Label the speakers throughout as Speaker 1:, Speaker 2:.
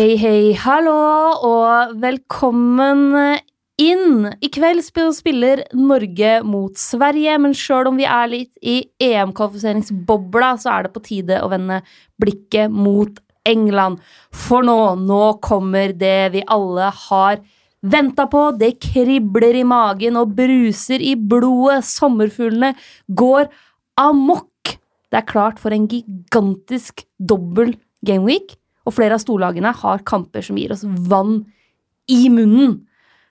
Speaker 1: Hei, hei, hallo, og velkommen inn. I kveld spiller Norge mot Sverige, men sjøl om vi er litt i EM-kvalifiseringsbobla, så er det på tide å vende blikket mot England. For nå, nå kommer det vi alle har venta på. Det kribler i magen og bruser i blodet. Sommerfuglene går amok. Det er klart for en gigantisk dobbel gameweek og flere av storlagene har kamper som gir oss vann i munnen.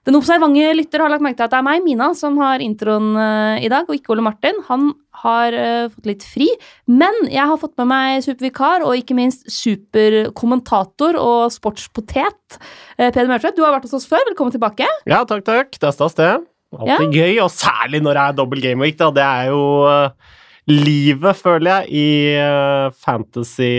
Speaker 1: Den observante lytter har lagt merke til at det er meg, Mina, som har introen uh, i dag, og ikke Ole Martin. Han har uh, fått litt fri, men jeg har fått med meg supervikar og ikke minst superkommentator og sportspotet. Uh, Peder Mørtvedt, du har vært hos oss før. Velkommen tilbake.
Speaker 2: Ja, takk, takk. Det er stas, det. Alltid ja. gøy, og særlig når det er dobbel gameweek. Da. Det er jo livet, føler jeg, i fantasy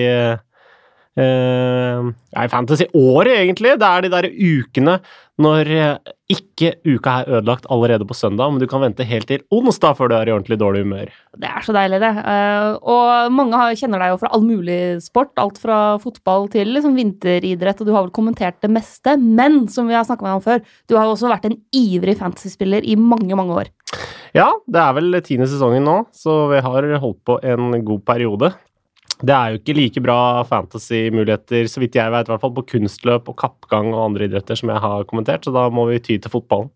Speaker 2: Uh, i fantasy-året, egentlig. Det er de der ukene når eh, ikke uka er ødelagt allerede på søndag, men du kan vente helt til onsdag før du er i ordentlig dårlig humør.
Speaker 1: Det er så deilig, det. Uh, og mange kjenner deg jo fra all mulig sport. Alt fra fotball til liksom, vinteridrett, og du har vel kommentert det meste. Men som vi har snakka med om før, du har jo også vært en ivrig fantasyspiller i mange, mange år.
Speaker 2: Ja, det er vel tiende sesongen nå, så vi har holdt på en god periode. Det er jo ikke like bra fantasy-muligheter, så vidt jeg vet, i hvert fall på kunstløp og kappgang og andre idretter som jeg har kommentert, så da må vi ty til fotballen.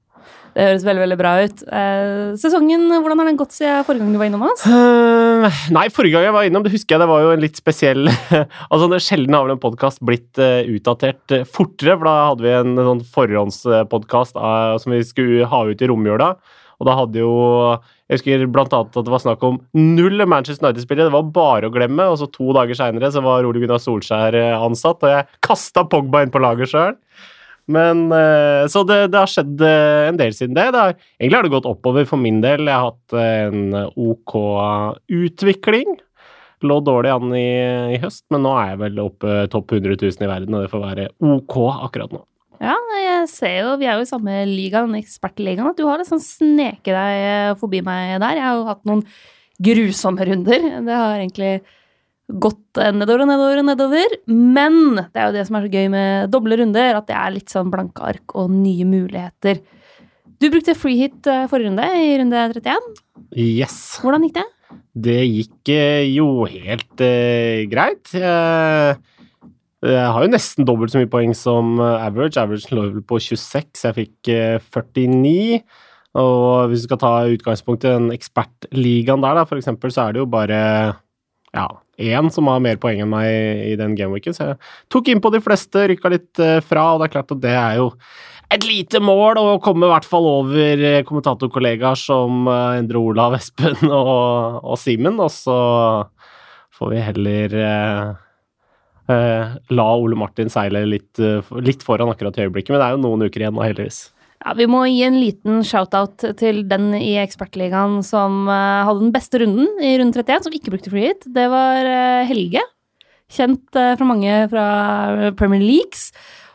Speaker 1: Det høres veldig veldig bra ut. Eh, sesongen, hvordan har den gått siden forrige gang du var innom oss? Uh,
Speaker 2: nei, forrige gang jeg var innom, det husker jeg det var jo en litt spesiell Altså, det Sjelden har vel en podkast blitt uh, utdatert uh, fortere, for da hadde vi en sånn forhåndspodkast som vi skulle ha ut i romjula. Og da hadde jo Jeg husker blant annet at det var snakk om null Manchester United-spillere. Det var bare å glemme. Og så to dager seinere så var Ole Gunnar Solskjær eh, ansatt, og jeg kasta Pogba inn på laget sjøl. Men eh, Så det, det, har skjedd eh, en del siden det. det har, egentlig har det gått oppover for min del. Jeg har hatt en OK utvikling. Lå dårlig an i, i høst, men nå er jeg vel oppe topp 100 000 i verden, og det får være OK akkurat nå.
Speaker 1: Ja, jeg ser jo, vi er jo i samme liga, den ekspertligaen, at du har liksom sneket deg eh, forbi meg der. Jeg har jo hatt noen grusomme runder. Det har egentlig gått nedover og nedover og nedover. Men det er jo det som er så gøy med doble runder, at det er litt sånn blanke ark og nye muligheter. Du brukte free hit forrige runde, i runde 31.
Speaker 2: Yes.
Speaker 1: Hvordan gikk det?
Speaker 2: Det gikk eh, jo helt uh, greit. Uh, jeg har jo nesten dobbelt så mye poeng som eh, average. Average lå på 26, jeg fikk 49. Eh, og hvis du skal ta utgangspunkt i den ekspertligaen der, da, for eksempel, så er det jo bare ja, én som har mer poeng enn meg i den gameweeken. Så jeg tok inn på de fleste, rykka litt eh, fra, og det er klart at det er jo et lite mål å komme i hvert fall over kommentatorkollegaer som Endre Olav, Espen og, og Simen, og så får vi heller Eh, la Ole Martin seile litt, eh, litt, foran akkurat i øyeblikket, men det er jo noen uker igjen nå, heldigvis.
Speaker 1: Ja, Vi må gi en liten shout-out til den i Ekspertligaen som uh, hadde den beste runden i runde 31, som ikke brukte free. Det var uh, Helge. Kjent uh, fra mange fra Premier Leagues.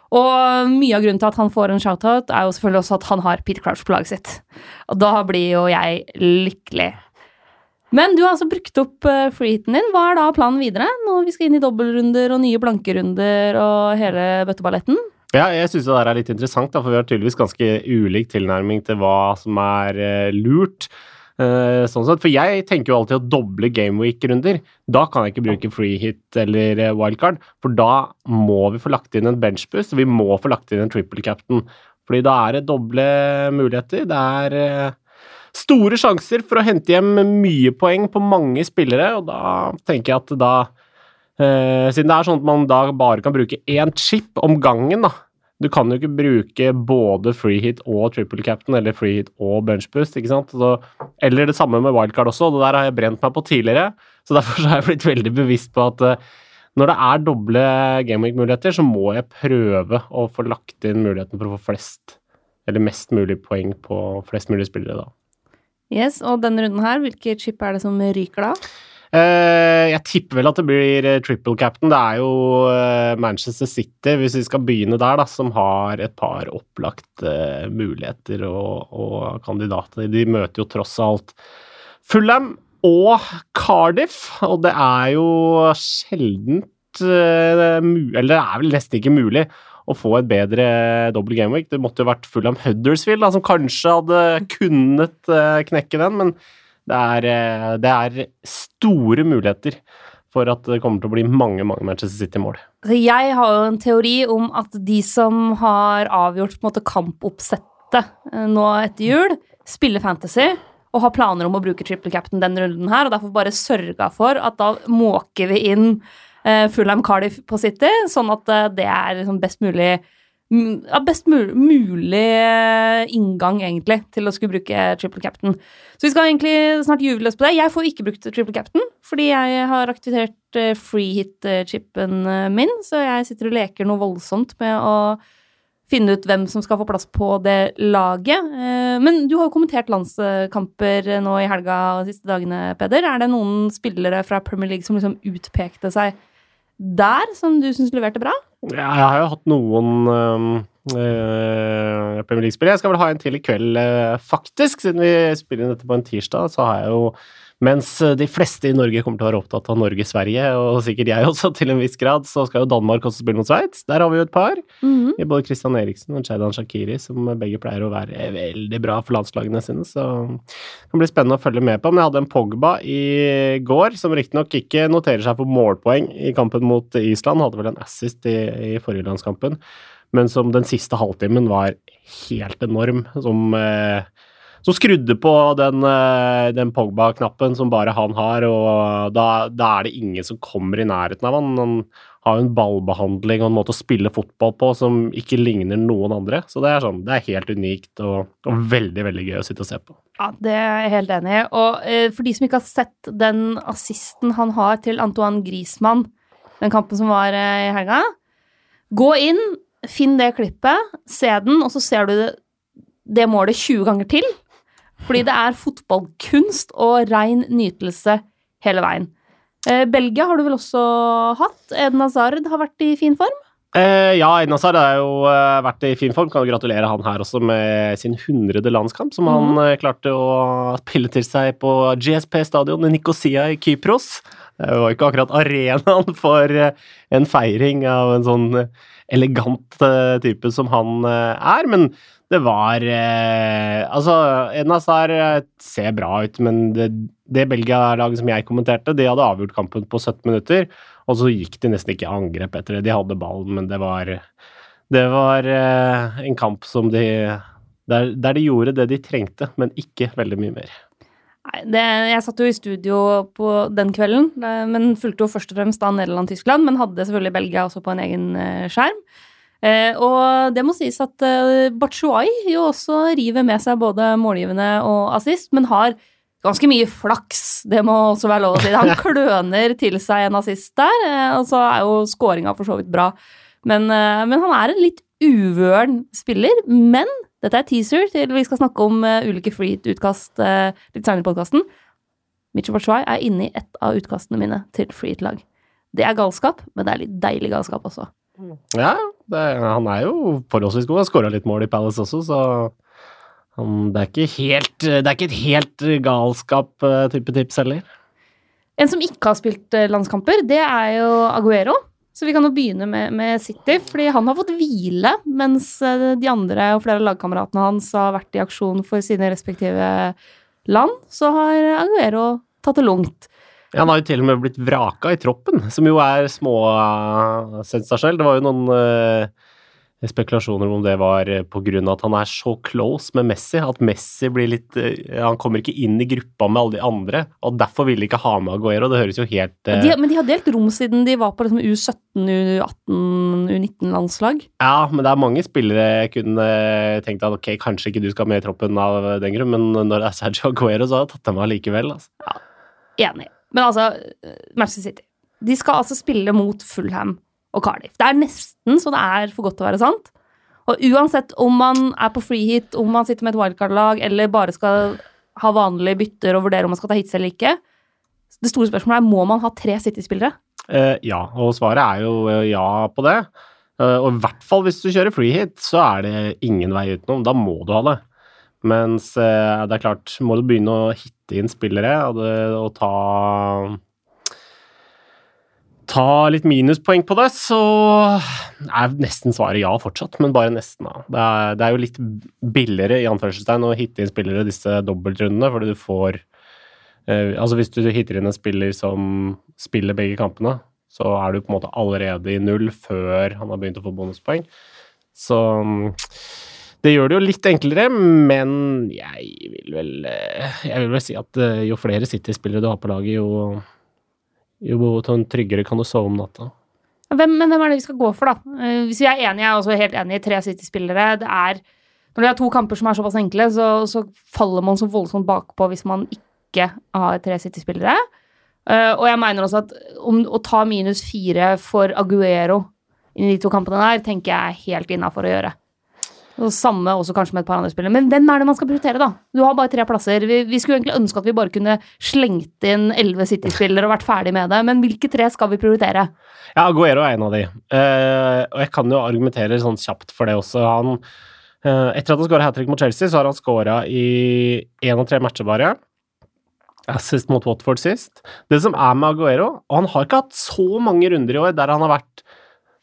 Speaker 1: Og mye av grunnen til at han får en shout-out, er jo selvfølgelig også at han har Peter Crouch på laget sitt. Og da blir jo jeg lykkelig. Men du har altså brukt opp uh, freeheaten din. Hva er da planen videre? Når vi skal inn i dobbeltrunder og nye blankerunder og hele bøtteballetten?
Speaker 2: Ja, jeg syns det der er litt interessant, da, for vi har tydeligvis ganske ulik tilnærming til hva som er uh, lurt. Uh, sånn sett, For jeg tenker jo alltid å doble gameweek-runder. Da kan jeg ikke bruke freehit eller wildcard, for da må vi få lagt inn en benchboost, vi må få lagt inn en triple captain. Fordi da er det doble muligheter. Det er store sjanser for å hente hjem mye poeng på mange spillere, og da tenker jeg at da eh, Siden det er sånn at man da bare kan bruke én chip om gangen, da. Du kan jo ikke bruke både free hit og triple captain, eller free hit og bench boost, ikke sant. Så, eller det samme med wildcard også, og det der har jeg brent meg på tidligere. Så derfor så har jeg blitt veldig bevisst på at uh, når det er doble gameweek-muligheter, så må jeg prøve å få lagt inn muligheten for å få flest, eller mest mulig poeng på flest mulig spillere, da.
Speaker 1: Yes, Og denne runden her, hvilke chip er det som ryker da?
Speaker 2: Uh, jeg tipper vel at det blir uh, triple captain. Det er jo uh, Manchester City, hvis vi skal begynne der, da, som har et par opplagte muligheter og, og, kandidater. De møter jo tross alt Fulham og Cardiff, og det er jo sjeldent uh, Eller det er vel nesten ikke mulig å få et bedre double game week. Det måtte jo vært full av Huddersfield, da, som kanskje hadde kunnet uh, knekke den, men det er, uh, det er, store muligheter for at det kommer til å bli mange mange Manchester City-mål.
Speaker 1: Jeg har jo en teori om at de som har avgjort måte kampoppsettet nå etter jul, spiller fantasy og har planer om å bruke triple captain denne runden her, og derfor bare sørga for at da måker vi inn Fulham Cardiff på City, sånn at uh, det er liksom best mulig ja, best mulig, eh, inngang, egentlig, til å skulle bruke triple captain. Så vi skal egentlig snart juve løs på det. Jeg får ikke brukt triple captain, fordi jeg har aktivert free hit-chipen min, så jeg sitter og leker noe voldsomt med å finne ut hvem som skal få plass på det laget. Eh, men du har jo kommentert landskamper nå i helga og de siste dagene, Peder. Er det noen spillere fra Premier League som liksom utpekte seg der, som du syns leverte bra?
Speaker 2: Ja, jeg har jo hatt noen øh, Premier League-spillere. Jeg skal vel ha en til i kveld, øh, faktisk. Siden vi spiller inn dette på en tirsdag, så har jeg jo mens eh, de fleste i Norge kommer til å være opptatt av Norge-Sverige, og sikkert jeg også til en viss grad, så skal jo Danmark også spille mot Sveits. Der har vi jo et par. Mm -hmm. Både Christian Eriksen og Chaydan Shakiri, som begge pleier å være veldig bra for landslagene sine. Så det kan bli spennende å følge med på. Men jeg hadde en Pogba i går, som riktignok ikke noterer seg for målpoeng i kampen mot Island. Hadde vel en assist i, i forrige landskampen, men som den siste halvtimen var helt enorm. Som eh, som skrudde på den, eh, den Pogba-knappen som bare han har, og da, da, er det ingen som kommer i nærheten av han. Han har jo en ballbehandling og en måte å spille fotball på som ikke ligner noen andre. Så det er sånn, det er helt unikt og, og veldig, veldig gøy å sitte og se på.
Speaker 1: Ja, det er jeg helt enig i. Og eh, for de som ikke har sett den assisten han har til Antoine Griezmann, den kampen som var eh, i helga, gå inn, finn det klippet, se den, og så ser du det, det målet 20 ganger til. Fordi det er fotballkunst og rein nytelse hele veien. Eh, Belgia har du vel også hatt? Eden Hazard har vært i fin form?
Speaker 2: Eh, ja, Eden Hazard har jo uh, vært i fin form. Kan jo gratulere han her også med sin hundrede landskamp, som mm. han uh, klarte å pille til seg på GSP stadion i Nikosia i Kypros. Det var ikke akkurat arenaen for uh, en feiring av en sånn elegant type som han er, men det var eh, Altså, Eden Hazard eh, ser bra ut, men det, det Belgia-laget som jeg kommenterte, de hadde avgjort kampen på 17 minutter, og så gikk de nesten ikke i angrep etter det. De hadde ballen, men det var Det var eh, en kamp som de der, der, de gjorde det de trengte, men ikke veldig mye mer.
Speaker 1: Nei, det, jeg satt jo i studio på den kvelden, eh, men fulgte jo først og fremst da Nederland-Tyskland, men hadde selvfølgelig Belgia også på en egen eh, skjerm. Eh, og det må sies at eh, Batshuay jo også river med seg både målgivende og assist, men har ganske mye flaks. Det må også være lov å si. Han kløner til seg en assist der, eh, og så er jo skåringa for så vidt bra. Men, eh, men han er en litt uvøren spiller. Men dette er teaser til vi skal snakke om ulike freehit-utkast uh, litt seinere i podkasten. Mitchell Batshuay er inne i ett av utkastene mine til freehit-lag. Det er galskap, men det er litt deilig galskap også.
Speaker 2: Ja, det, han er jo forholdsvis god. Han skåra litt mål i Palace også, så han, det, er helt, det er ikke et helt galskap-type tips heller.
Speaker 1: En som ikke har spilt eh, landskamper, det er jo Aguero. Så vi kan jo begynne med, med, City, fordi han har fått hvile, mens eh, de andre og flere av lagkameratene hans har vært i aksjon for sine respektive land. Så har Aguero tatt det lungt.
Speaker 2: Ja, han har jo til og med blitt vraka i troppen, som jo er småsensasjonell. Det var jo noen uh, spekulasjoner om det var pga. at han er så close med Messi. At Messi blir litt uh, Han kommer ikke inn i gruppa med alle de andre, og derfor vil de ikke ha med Aguero. Det høres jo helt uh,
Speaker 1: de, Men de har delt rom siden de var på liksom, U17, U18, U19-landslag?
Speaker 2: Ja, men det er mange spillere jeg kunne tenkt at ok, kanskje ikke du skal med i troppen av den grunn, men når det er Sergio Aguero, så har jeg tatt dem av likevel. Altså.
Speaker 1: Ja, enig. Men altså, Manchester City De skal altså spille mot Fulham og Cardiff. Det er nesten så det er for godt til å være sant. Og uansett om man er på free hit, om man sitter med et wildcard-lag, eller bare skal ha vanlige bytter og vurdere om man skal ta hits eller ikke, det store spørsmålet er må man ha tre City-spillere.
Speaker 2: Uh, ja, og svaret er jo uh, ja på det. Uh, og i hvert fall hvis du kjører free hit, så er det ingen vei utenom. Da må du ha det. Mens det er klart, må du begynne å hitte inn spillere og, det, og ta ta litt minuspoeng på det, så er nesten svaret ja fortsatt, men bare nesten. ja. Det er, det er jo litt billigere i anførselstegn å hitte inn spillere disse dobbeltrundene, fordi du får eh, Altså hvis du hitter inn en spiller som spiller begge kampene, så er du på en måte allerede i null før han har begynt å få bonuspoeng. Så det gjør det jo litt enklere, men jeg vil vel eh, Jeg vil vel si at eh, jo flere City-spillere du har på laget, jo jo sånn tryggere kan du sove om natta.
Speaker 1: Hvem, men hvem er det vi skal gå for, da? Eh, hvis vi er enige, jeg er også helt enig i tre City-spillere. Det er Når det er to kamper som er såpass enkle, så, så faller man så voldsomt bakpå hvis man ikke har tre City-spillere. Og jeg mener også at om, å ta minus fire for Aguero i de to kampene der, tenker jeg er helt innafor å gjøre. Og samme også kanskje med et par andre spillere. Men hvem er det man skal prioritere, da? Du har bare tre plasser. Vi, vi skulle egentlig ønske at vi bare kunne slengt inn elleve City-spillere og vært ferdig med det, men hvilke tre skal vi prioritere?
Speaker 2: Ja, Aguero er en av de. Uh, og jeg kan jo argumentere sånn kjapt for det også. Han, uh, etter at han skåra hat trick mot Chelsea, så har han skåra i én av tre matcher bare. Assist mot Watford sist. Det som er med Aguero Og han har ikke hatt så mange runder i år der han har vært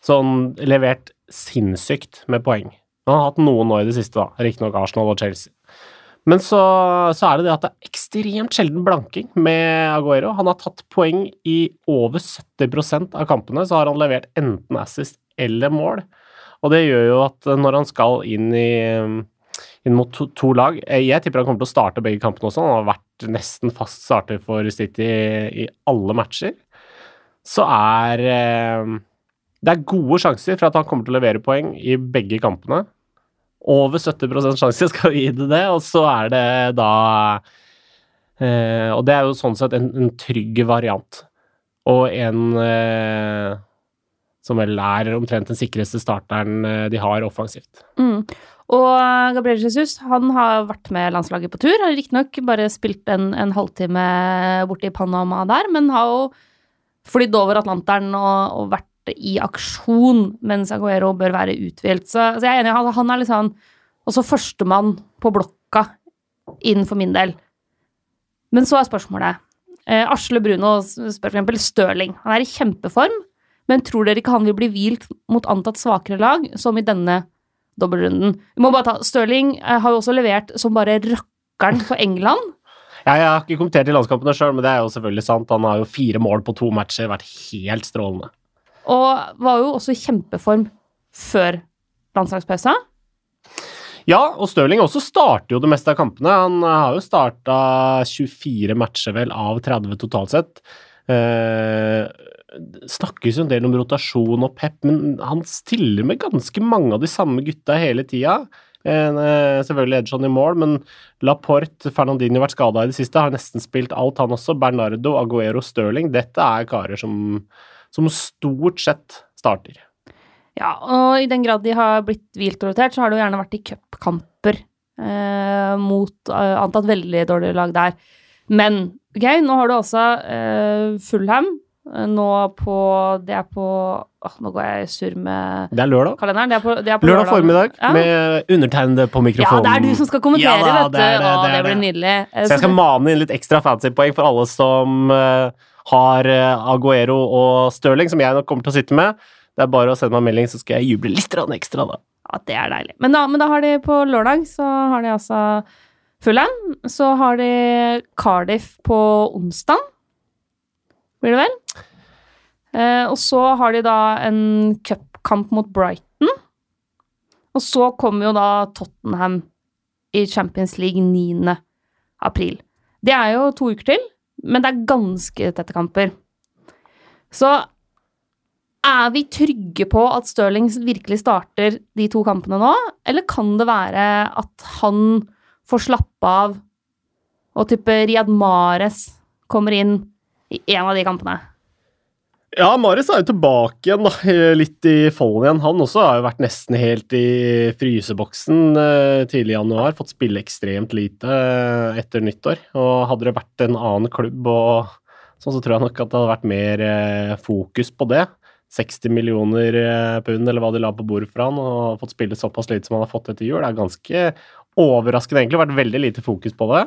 Speaker 2: sånn levert sinnssykt med poeng. Han har hatt noen nå i det siste, da. Riktignok Arsenal og Chelsea. Men så, så, er det det at det er ekstremt sjelden blanking med Aguero. Han har tatt poeng i over 70% av kampene, så har han levert enten assist eller mål. Og det gjør jo at når han skal inn, i, inn mot to, to, lag Jeg tipper han kommer til å starte begge kampene også. Han har vært nesten fast starter for City i alle matcher. Så er eh, det er gode sjanser for at han kommer til å levere poeng i begge kampene over 70 sjanse skal vi gi det det, og så er det da eh, Og det er jo sånn sett en, en trygg variant. Og en eh, som vel er omtrent den sikreste starteren eh, de har offensivt.
Speaker 1: Mm. Og Gabriel Jesus han har vært med landslaget på tur. Har riktignok bare spilt en, en halvtime borte i Panama der, men har jo flydd over Atlanteren og, og vært i aksjon, mens Aguero bør være uthvilt. Så, så, jeg er enig, han er litt sånn også førstemann på blokka inn for min del. Men så er spørsmålet eh, Asle Bruno spør eksempel Stirling. Han er i kjempeform, men tror dere ikke han vil bli hvilt mot antatt svakere lag, som i denne dobbeltrunden? Vi må bare ta Stirling eh, har jo også levert som bare rakkeren for England.
Speaker 2: Ja, jeg har ikke kommentert i landskampene sjøl, men det er jo selvfølgelig sant. Han har jo fire mål på to matcher, vært helt strålende.
Speaker 1: Og var jo også i kjempeform før landslagspausa.
Speaker 2: Ja, og Stirling også starter jo det meste av kampene. Han har jo starta 24 matcher, vel, av 30 totalt sett. Eh, snakkes jo en del om rotasjon og pep, men han stiller med ganske mange av de samme gutta hele tida. Eh, selvfølgelig Edson i mål, men Laporte, Fernandinho har vært skada i det siste, har nesten spilt alt, han også. Bernardo, Aguero, Stirling. Dette er karer som som stort sett starter.
Speaker 1: Ja, og i den grad de har blitt hvilt rotert, så har det jo gjerne vært i cupkamper eh, mot eh, antatt veldig dårlige lag der. Men ok, nå har du også eh, Fulham. Eh, nå på Det er på åh, Nå går jeg sur med
Speaker 2: Det er lørdag.
Speaker 1: kalenderen. Det er på, det er på
Speaker 2: lørdag, lørdag formiddag ja. med undertegnede på mikrofonen.
Speaker 1: Ja, det er du som skal kommentere, ja, da, vet du. Det, det, det, det, blir nydelig.
Speaker 2: Så jeg skal mane inn litt ekstra fancy poeng for alle som uh, har eh, Aguero og Stirling, som jeg nok kommer til å sitte med. Det er bare å sende meg en melding, så skal jeg juble litt ekstra, da.
Speaker 1: Ja, det er deilig. Men da, men da har de på lørdag, så har de altså Fulham. Så har de Cardiff på onsdag, blir det vel? Eh, og så har de da en cupkamp mot Brighton. Og så kommer jo da Tottenham i Champions League 9. april. Det er jo to uker til men det er ganske tette kamper. Så er vi trygge på at Stirling virkelig starter de to kampene nå, eller kan det være at han får slappe av, og type Riyad Mares kommer inn i en av de kampene?
Speaker 2: Ja, Marius er jo tilbake igjen, da. Litt i folden igjen. Han også har jo vært nesten helt i fryseboksen eh, tidlig i januar. Fått spille ekstremt lite eh, etter nyttår. Og hadde det vært en annen klubb og sånn, så tror jeg nok at det hadde vært mer eh, fokus på det. 60 millioner pund, eller hva de la på bordet for han, og fått spille såpass lite som han har fått etter jul, det er ganske overraskende, egentlig. Vært veldig lite fokus på det.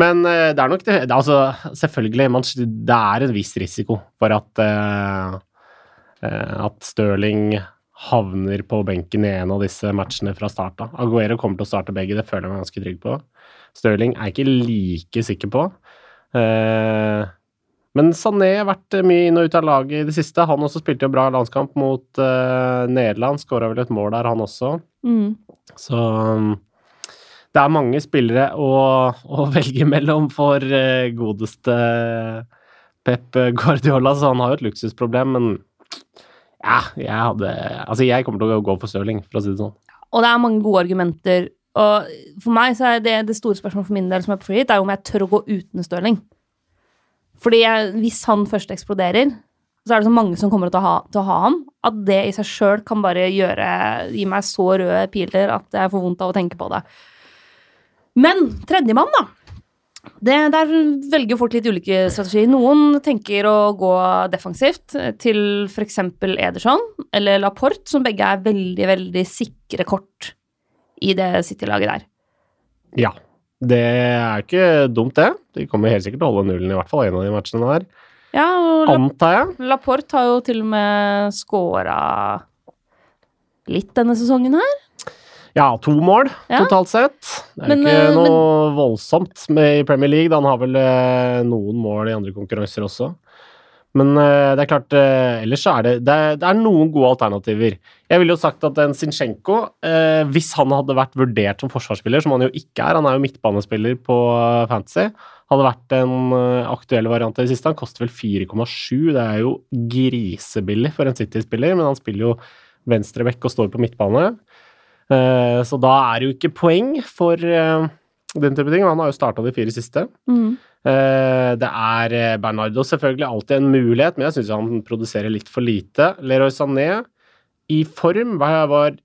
Speaker 2: Men eh, det er nok det, det altså, Selvfølgelig, man, det er en viss risiko for at uh, at Stirling havner på benken i en av disse matchene fra start av. Aguero kommer til å starte begge, det føler jeg meg ganske trygg på. Stirling er jeg ikke like sikker på. Uh, men Sané har vært mye inn og ut av laget i det siste. Han også spilte jo bra landskamp mot uh, Nederland. Skåra vel et mål der, han også.
Speaker 1: Mm.
Speaker 2: Så um, det er mange spillere å, å velge mellom for uh, godeste Pep Guardiola, så han har jo et luksusproblem, men ja, jeg hadde Altså, jeg kommer til å gå for Stirling, for å si det sånn.
Speaker 1: Og det er mange gode argumenter. Og for meg så er det, det store spørsmålet for min del som er på free hit, er om jeg tør å gå uten Stirling. Fordi jeg, hvis han først eksploderer, så er det så mange som kommer til å ha, til å ha ham, at det i seg sjøl kan bare gjøre Gi meg så røde piler at jeg får vondt av å tenke på det. Men tredjemann, da. Det, der velger folk litt ulike strategier. Noen tenker å gå defensivt til f.eks. Ederson eller Laporte, som begge er veldig, veldig sikre kort i det City-laget der.
Speaker 2: Ja. Det er ikke dumt, det. De kommer helt sikkert til å holde nullen i hvert fall en av de matchene der.
Speaker 1: Ja, og La
Speaker 2: Antar jeg.
Speaker 1: Laporte har jo til og med scora litt denne sesongen her.
Speaker 2: Ja, to mål
Speaker 1: Ja.
Speaker 2: totalt sett. Det er
Speaker 1: Men,
Speaker 2: ikke
Speaker 1: noe
Speaker 2: noe voldsomt med i Premier League. Han har vel eh, noen mål i andre konkurranser også. Men eh, det er klart eh, Ellers er det, det er, det er noen gode alternativer. Jeg ville jo sagt at en Zinchenko, eh, hvis han hadde vært vurdert som forsvarsspiller, som han jo ikke er, han er jo midtbanespiller på eh, Fantasy, hadde vært en eh, aktuell variant i det siste. Han koster vel 4,7. Det er jo grisebillig for en City-spiller, men han spiller jo venstreback og står på midtbane. Eh, så da er det jo ikke poeng for eh, den type ting. Han har jo starta de fire siste.
Speaker 1: Mm.
Speaker 2: Eh, Det er Bernardo selvfølgelig alltid en mulighet, men jeg syns han produserer litt for lite. Leroy Sané i form var,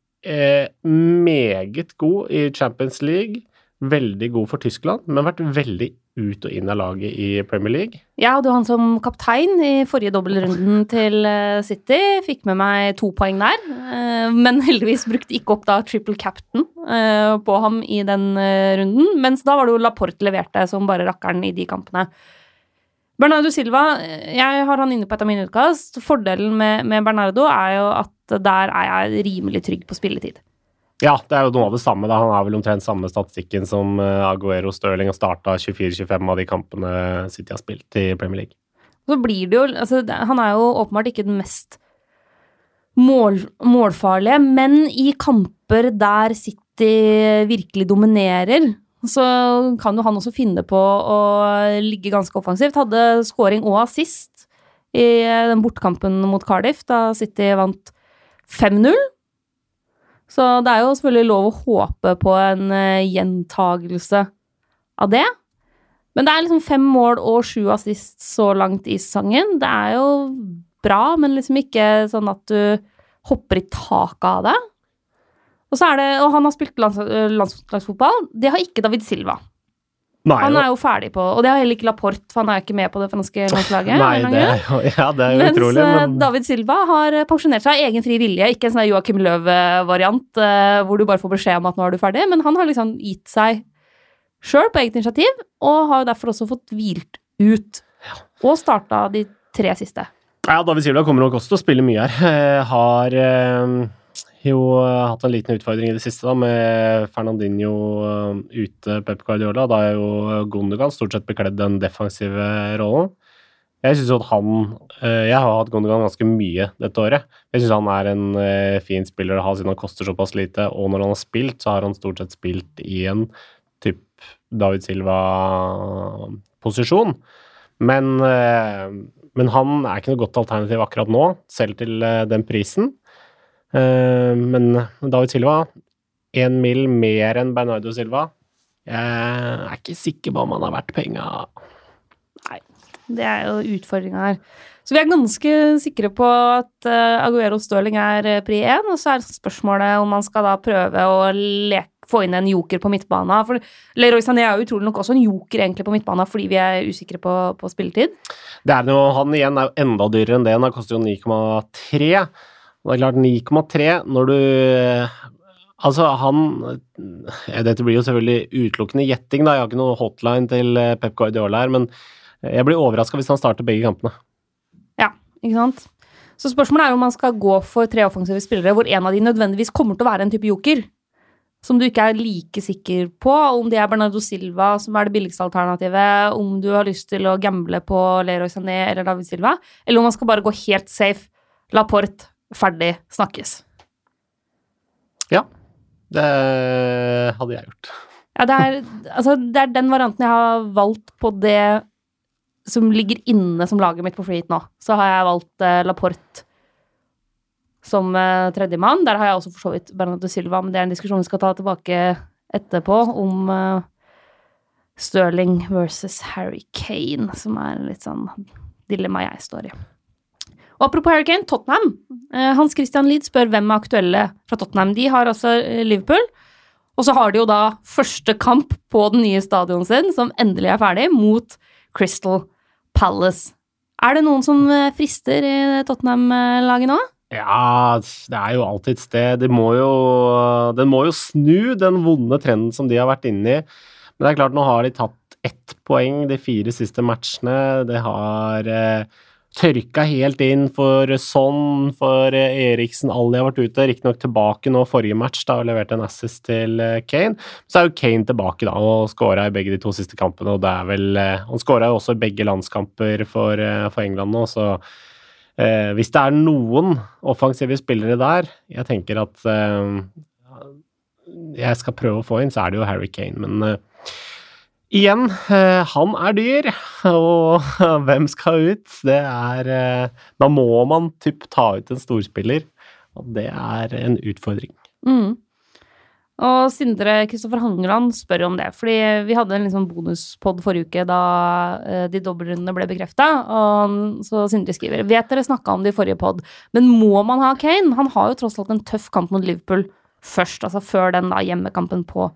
Speaker 2: meget god i Champions League. Veldig god for Tyskland, men vært veldig ut og inn av laget i Premier League.
Speaker 1: Jeg hadde jo han som kaptein i forrige dobbeltrunden til eh, City. Fikk med meg to poeng der, eh, men heldigvis brukte ikke opp da triple captain eh, på ham i den runden. Mens da var det jo Laporte leverte som bare rakkeren i de kampene. Bernardo Silva, jeg har han inne på et av mine utkast. Fordelen med, med Bernardo er jo at der er jeg rimelig trygg på spilletid.
Speaker 2: Ja, det er jo noe av det samme. da. Han har vel omtrent samme statistikken som eh, Aguero Stirling og starta 24-25 av de kampene City har spilt i Premier League.
Speaker 1: Så blir det jo altså, Han er jo åpenbart ikke den mest mål, målfarlige, men i kamper der City virkelig dominerer, så kan jo han også finne på å ligge ganske offensivt. Hadde scoring og assist i den bortkampen mot Cardiff, da City vant 5-0. Så det er jo selvfølgelig lov å håpe på en eh, gjentagelse av det. Men det er liksom fem mål og sju assist så langt i sesongen. Det er jo bra, men liksom ikke sånn at du hopper i taket av det. Og så er det, og han har spilt øh, landslagsfotball. Det har ikke David Silva.
Speaker 2: Nei,
Speaker 1: Han er jo ferdig på Og det har heller ikke Laporte, for han er ikke med på det franske landslaget.
Speaker 2: nei det, ja, det er jo
Speaker 1: Mens
Speaker 2: utrolig,
Speaker 1: øh,
Speaker 2: men
Speaker 1: David Silva har øh, pensjonert seg av egen fri vilje. Ikke en sånn Joakim Löw-variant øh, hvor du bare får beskjed om at nå er du ferdig, men han har liksom gitt seg sjøl på eget initiativ, og har derfor også fått hvilt ut. Og starta de tre siste.
Speaker 2: Ja, David Silva kommer nok også til å spille mye her. Eh, Har eh, jo hatt en liten utfordring i det siste da, med Fernandinho eh, ute, Pep Guardiola. Da er jo Gundogan stort sett bekledd den defensive rollen. Jeg synes jo at han eh, Jeg har hatt Gundogan ganske mye dette året. Jeg syns han er en eh, fin spiller å ha siden han koster såpass lite, og når han har spilt, så har han stort sett spilt i en typ David Silva-posisjon. Men, eh, men han er ikke noe godt alternativ akkurat nå, selv til eh, den prisen. Eh, Men David Silva, én mil mer enn Bernardo Silva. Jeg er ikke sikker på om han har verdt penga.
Speaker 1: Det er jo utfordringa her. Så vi er ganske sikre på at uh, Aguero Stirling er uh, pri 1, og så er spørsmålet om man skal da prøve å leke, få inn en joker på midtbana. For Leroy Sané er jo utrolig nok også en joker egentlig på midtbana fordi vi er usikre på, på spilletid.
Speaker 2: Det er noe, Han igjen er jo enda dyrere enn det. Han koster jo 9,3. Det er klart 9,3 når du Altså, han Dette blir jo selvfølgelig utelukkende gjetting, da. Jeg har ikke noe hotline til eh, Pep Guardiola her, men jeg blir overraska hvis han starter begge kampene.
Speaker 1: Ja, ikke sant. Så spørsmålet er om man skal gå for tre offensive spillere hvor en av de nødvendigvis kommer til å være en type joker. Som du ikke er like sikker på, om det er Bernardo Silva som er det billigste alternativet, om du har lyst til å gamble på Leroy Sané eller David Silva, eller om man skal bare gå helt safe. Laporte, ferdig, snakkes.
Speaker 2: Ja, det hadde jeg gjort.
Speaker 1: Ja, det er, altså, det er den varianten jeg har valgt på det som ligger inne som laget mitt på Freeheat nå. Så har jeg valgt eh, Laporte som eh, tredjemann. Der har jeg også for så vidt Bernardo Silva, men det er en diskusjon vi skal ta tilbake etterpå, om eh, Sterling versus Harry Kane, som er litt sånn dilemma jeg står i. Og apropos Harry Kane, Tottenham. Eh, Hans Christian Lid spør hvem er aktuelle fra Tottenham. De har altså eh, Liverpool. Og så har de jo da første kamp på den nye stadionet sin, som endelig er ferdig, mot Crystal Palace. Er det noen som eh, frister i Tottenham-laget nå?
Speaker 2: Ja, det er jo alltid et sted. De må jo, må jo snu den vonde trenden som de har vært inne i. Men det er klart, nå har de tatt ett poeng de fire siste matchene. Det har eh, tørka helt inn for Son, for eh, Eriksen, alle har vært ute. Riktignok tilbake nå forrige match da, og leverte en assist til eh, Kane. Så er jo Kane tilbake da, og skåra i begge de to siste kampene. og det er vel, eh, Han skåra jo også i begge landskamper for, for England nå, så eh, hvis det er noen offensive spillere der jeg tenker at eh, jeg skal prøve å få inn, så er det jo Harry Kane. Men eh, Igjen, eh, han er dyr, og hvem skal ut? Det er eh, Da må man typ ta ut en storspiller, og det er en utfordring.
Speaker 1: Mm. Og Sindre Kristoffer Hangeland spør om det, fordi vi hadde en liksom bonuspod forrige uke da eh, de dobbeltrundene ble bekrefta. Så Sindre skriver Vet dere snakka om det i forrige pod, men må man ha Kane? Han har jo tross alt en tøff kamp mot Liverpool først, altså før den da hjemmekampen på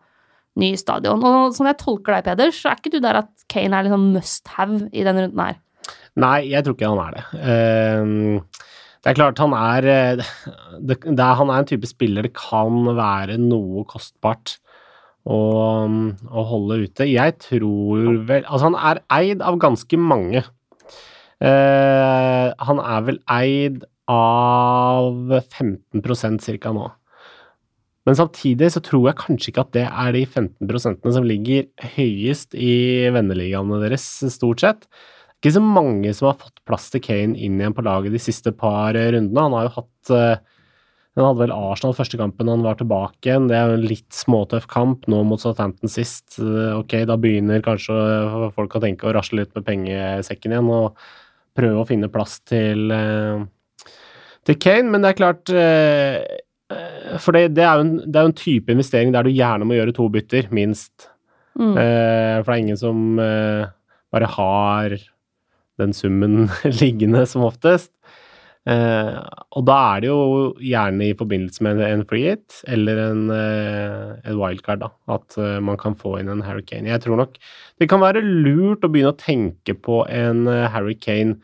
Speaker 1: ny stadion. Og sånn jeg tolker deg, Peder, så er ikke du der at Kane er liksom must have i denne runden her?
Speaker 2: Nei, jeg tror ikke han er det. Uh, det er klart han er, eh, det, er, Han er en type spiller det kan være noe kostbart å, å holde ute. Jeg tror vel Altså, han er eid av ganske mange. Uh, han er vel eid av 15% ca. nå. Men samtidig så tror jeg kanskje ikke at det er de 15% som ligger høyest i venneligaene deres, stort sett. Ikke så mange som har fått plass til Kane inn igjen på laget de siste par rundene. Han har jo hatt eh, Han hadde vel Arsenal første kampen han var tilbake igjen. Det er jo en litt småtøff kamp nå mot Southampton sist. Eh, ok, da begynner kanskje folk å tenke å rasle litt med pengesekken igjen og prøve å finne plass til, eh, til Kane, men det er klart Eh, for det, det, er en, det er jo en type investering der du gjerne må gjøre to bytter, minst. Mm. Eh, for det er ingen som eh, bare har den summen liggende, som oftest. Eh, og da er det jo gjerne i forbindelse med en free hit eller en, eh, en wildcard, da, at uh, man kan få inn en Hurricane. Jeg tror nok det kan være lurt å begynne å tenke på en Hurricane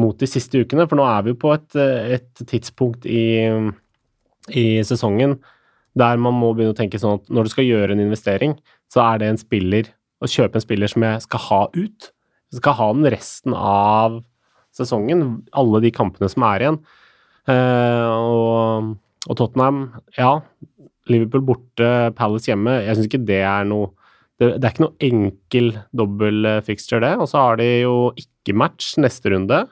Speaker 2: mot de siste ukene, for nå er vi jo på et, et tidspunkt i i sesongen der man må begynne å tenke sånn at når du skal gjøre en investering, så er det en spiller å kjøpe en spiller som jeg skal ha ut. Jeg skal ha den resten av sesongen, alle de kampene som er igjen. Uh, og, og, Tottenham, ja. Liverpool borte, Palace hjemme. Jeg syns ikke det er noe det, det, er ikke noe enkel dobbel fixture, det. Og så har de jo ikke match neste runde.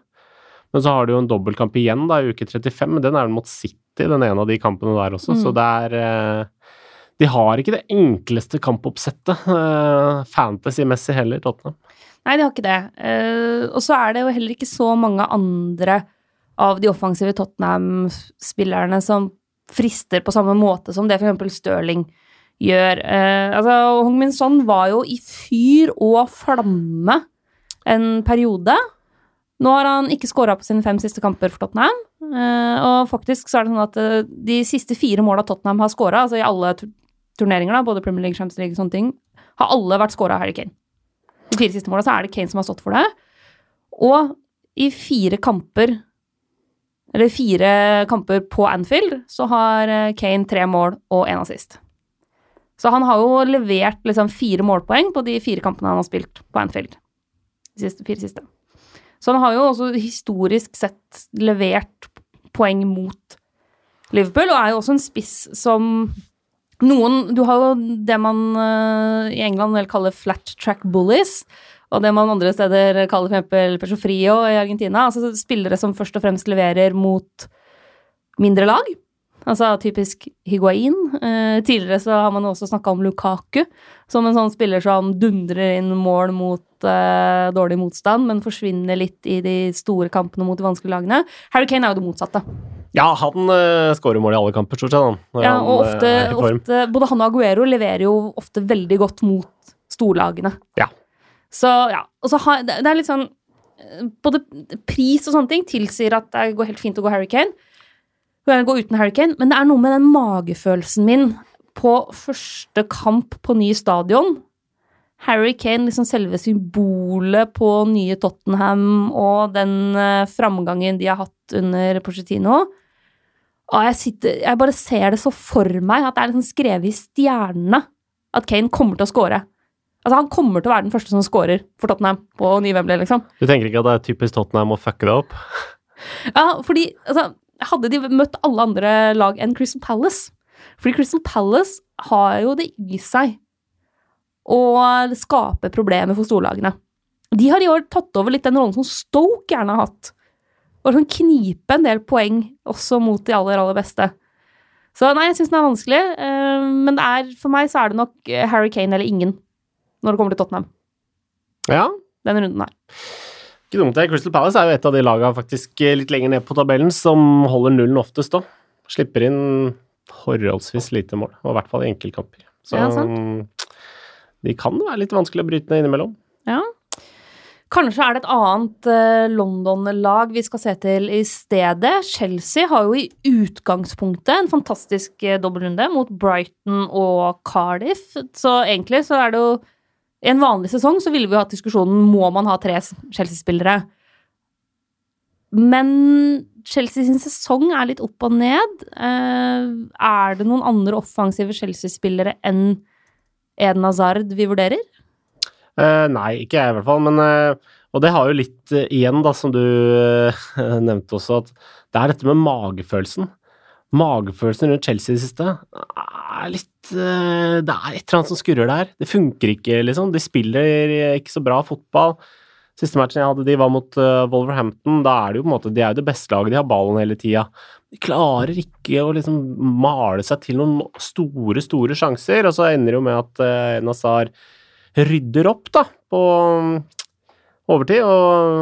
Speaker 2: Men så har de jo en dobbeltkamp igjen da, i uke 35, men den er vel mot City den ene av de kampene der også, mm. så det er eh, De har ikke det enkleste kampoppsettet uh, fantasy-messig heller, Tottenham.
Speaker 1: Nei, de har ikke det. Uh, og så er det jo heller ikke så mange andre av de offensive Tottenham-spillerne som frister på samme måte som det f.eks. Stirling gjør. Altså, Hong Min Son var jo i fyr og flamme en periode. Nå har han ikke skåra på sine fem siste kamper for Tottenham. Uh, og faktisk så er det sånn at uh, de siste fire måla Tottenham har scora, altså i alle turneringer, da, både Premier League, Champions League og sånne ting, har alle vært scora av Harry Kane. De fire siste måla så er det Kane som har stått for det. Og i fire kamper eller fire kamper på Anfield, så har eh, Kane tre mål og én assist. Så han har jo levert liksom fire målpoeng på de fire kampene han har spilt på Anfield. De siste, fire siste. Så han har jo også historisk sett levert poeng mot Liverpool, og er jo også en spiss som noen Du har jo det man uh, i England vel kaller flat track bullies, og det man andre steder kaller eksempel Pecho Frio i Argentina. Altså spillere som først og fremst leverer mot mindre lag. Altså typisk Higuain. Eh, tidligere så har man også snakka om Lukaku som en sånn spiller som dundrer inn mål mot eh, dårlig motstand, men forsvinner litt i de store kampene mot de vanskelige lagene. Harry Kane er jo det motsatte.
Speaker 2: Ja, han eh, skårer mål i alle kamper, stort sett.
Speaker 1: Ja, og ofte, ofte, både han og Aguero leverer jo ofte veldig godt mot storlagene.
Speaker 2: Ja.
Speaker 1: Så ja, og så har, det, det er litt sånn Både pris og sånne ting tilsier at det går helt fint å gå Harry Kane. Gå uten Harry Kane, men det er noe med den magefølelsen min på første kamp på ny stadion. Harry Kane, liksom selve symbolet på nye Tottenham og den uh, framgangen de har hatt under Pochettino. Og jeg, sitter, jeg bare ser det så for meg at det er liksom skrevet i stjernene at Kane kommer til å score. Altså, han kommer til å være den første som scorer for Tottenham på ny Wembley, liksom.
Speaker 2: Du tenker ikke at det er typisk Tottenham å fucke det opp?
Speaker 1: ja, fordi altså, hadde de møtt alle andre lag enn Crystal Palace Fordi Crystal Palace har jo det i seg å skape problemer for storlagene. De har i år tatt over litt den rollen som Stoke gjerne har hatt og sånn knipe en del poeng også mot de aller, aller beste. Så nei, jeg syns den er vanskelig, uh, men det er, for meg så er det nok eh, Harry Kane eller ingen når det kommer til Tottenham.
Speaker 2: Ja.
Speaker 1: Denne runden her.
Speaker 2: Ikke dumt det. Crystal Palace er jo et av de lagene faktisk eh, litt lenger ned på tabellen som holder nullen oftest òg. Slipper inn forholdsvis lite mål, og i hvert fall i enkeltkamper. Så ja, de kan være litt vanskelig å bryte ned innimellom.
Speaker 1: Ja, Kanskje er det et annet uh, London-lag vi skal se til i stedet. Chelsea har jo i utgangspunktet en fantastisk uh, dobbeltrunde mot Brighton og Cardiff. Så egentlig så er det jo I en vanlig sesong så ville vi jo hatt diskusjonen må man ha tre Chelsea-spillere. Men Chelsea sin sesong er litt opp og ned. Uh, er det noen andre offensive Chelsea-spillere enn Eden Hazard vi vurderer?
Speaker 2: Uh, nei, ikke jeg i hvert fall. Men, uh, og det har jo litt uh, igjen, da, som du nevnte også, at det er dette med magefølelsen. Magefølelsen rundt Chelsea i det siste er litt Det er et eller annet som skurrer der. Det funker ikke, liksom. De spiller ikke så bra fotball. Siste matchen jeg hadde, de var mot Wolverhampton. Da er det jo på en måte De er jo det beste laget, de har ballen hele tida. De klarer ikke å liksom male seg til noen store, store sjanser, og så ender det jo med at uh, Nazar rydder opp da, på um, overtid. Og,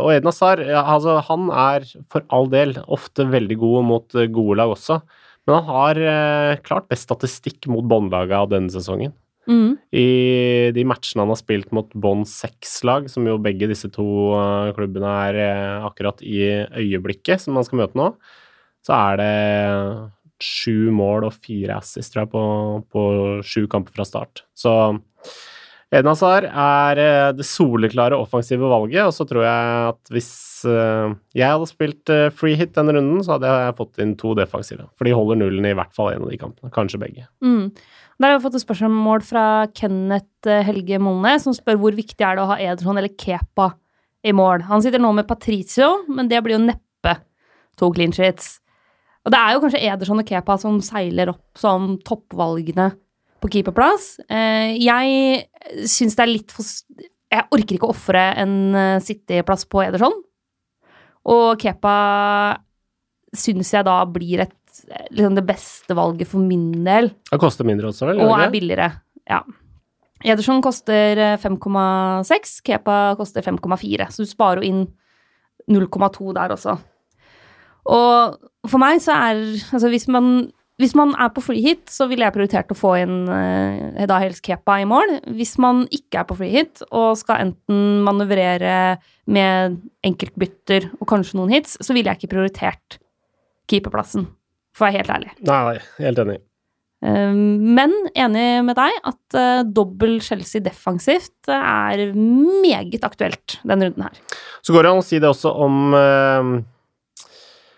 Speaker 2: og Eden Hazar, altså, han er for all del ofte veldig god mot eh, gode lag også. Men han har eh, klart best statistikk mot båndlaget av denne sesongen. Mm. I de matchene han har spilt mot bånd seks-lag, som jo begge disse to uh, klubbene er uh, akkurat i øyeblikket, som man skal møte nå, så er det sju mål og fire assist, tror jeg, på, på sju kamper fra start. Så Eden Hazar er eh, det soleklare offensive valget, og så tror jeg at hvis eh, jeg hadde spilt eh, free hit denne runden, så hadde jeg fått inn to defensive. For de holder nullen i hvert fall en av de kampene. Kanskje begge.
Speaker 1: Mm. Der har vi fått et spørsmål fra Kenneth Helge Molne, som spør hvor viktig er det å ha Ederson eller Kepa i mål. Han sitter nå med Patricio, men det blir jo neppe to clean sheets. Og det er jo kanskje Ederson og Kepa som seiler opp som toppvalgene på keeperplass. Eh, jeg syns det er litt for Jeg orker ikke å ofre en City-plass på Ederson. Og Kepa syns jeg da blir et, liksom det beste valget for min del.
Speaker 2: Det koster mindre også, vel?
Speaker 1: Og er billigere. Ja. Ederson koster 5,6, eh, Kepa koster 5,4. Så du sparer jo inn 0,2 der også. Og for meg så er Altså, hvis man hvis man er på free hit, så ville jeg prioritert å få inn uh, da Hels Kepa i mål. Hvis man ikke er på free hit og skal enten manøvrere med enkeltbytter og kanskje noen hits, så ville jeg ikke prioritert keeperplassen, for å være helt ærlig.
Speaker 2: Nei, helt enig.
Speaker 1: Uh, men enig med deg at uh, dobbel Chelsea defensivt er meget aktuelt denne runden her.
Speaker 2: Så går det an å si det også om Eh,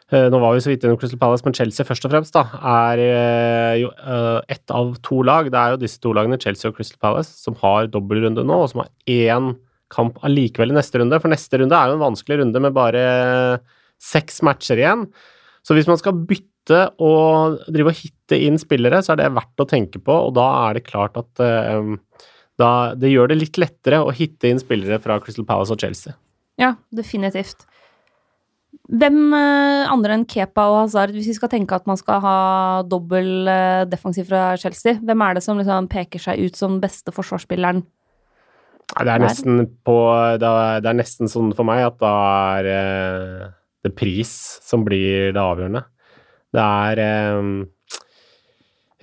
Speaker 2: nå var vi så vidt innom Crystal Palace, men Chelsea først og fremst da, er eh, jo eh, ett av to lag. Det er jo disse to lagene, Chelsea og Crystal Palace, som har dobbeltrunde nå, og som har én kamp allikevel i neste runde. For neste runde er jo en vanskelig runde med bare seks matcher igjen. Så hvis man skal bytte og drive og hitte inn spillere, så er det verdt å tenke på, og da er det klart at da, det gjør det litt lettere å hitte inn spillere fra Crystal Palace og Chelsea.
Speaker 1: Ja, definitivt. Hvem eh, andre enn Kepa og Hazard, hvis vi skal tenke at man skal ha dobbel eh, defensiv fra Chelsea, hvem er det som liksom peker seg ut som beste forsvarsspilleren?
Speaker 2: Det er nesten på Det er nesten sånn for meg at da er eh, det pris som blir det avgjørende. Det er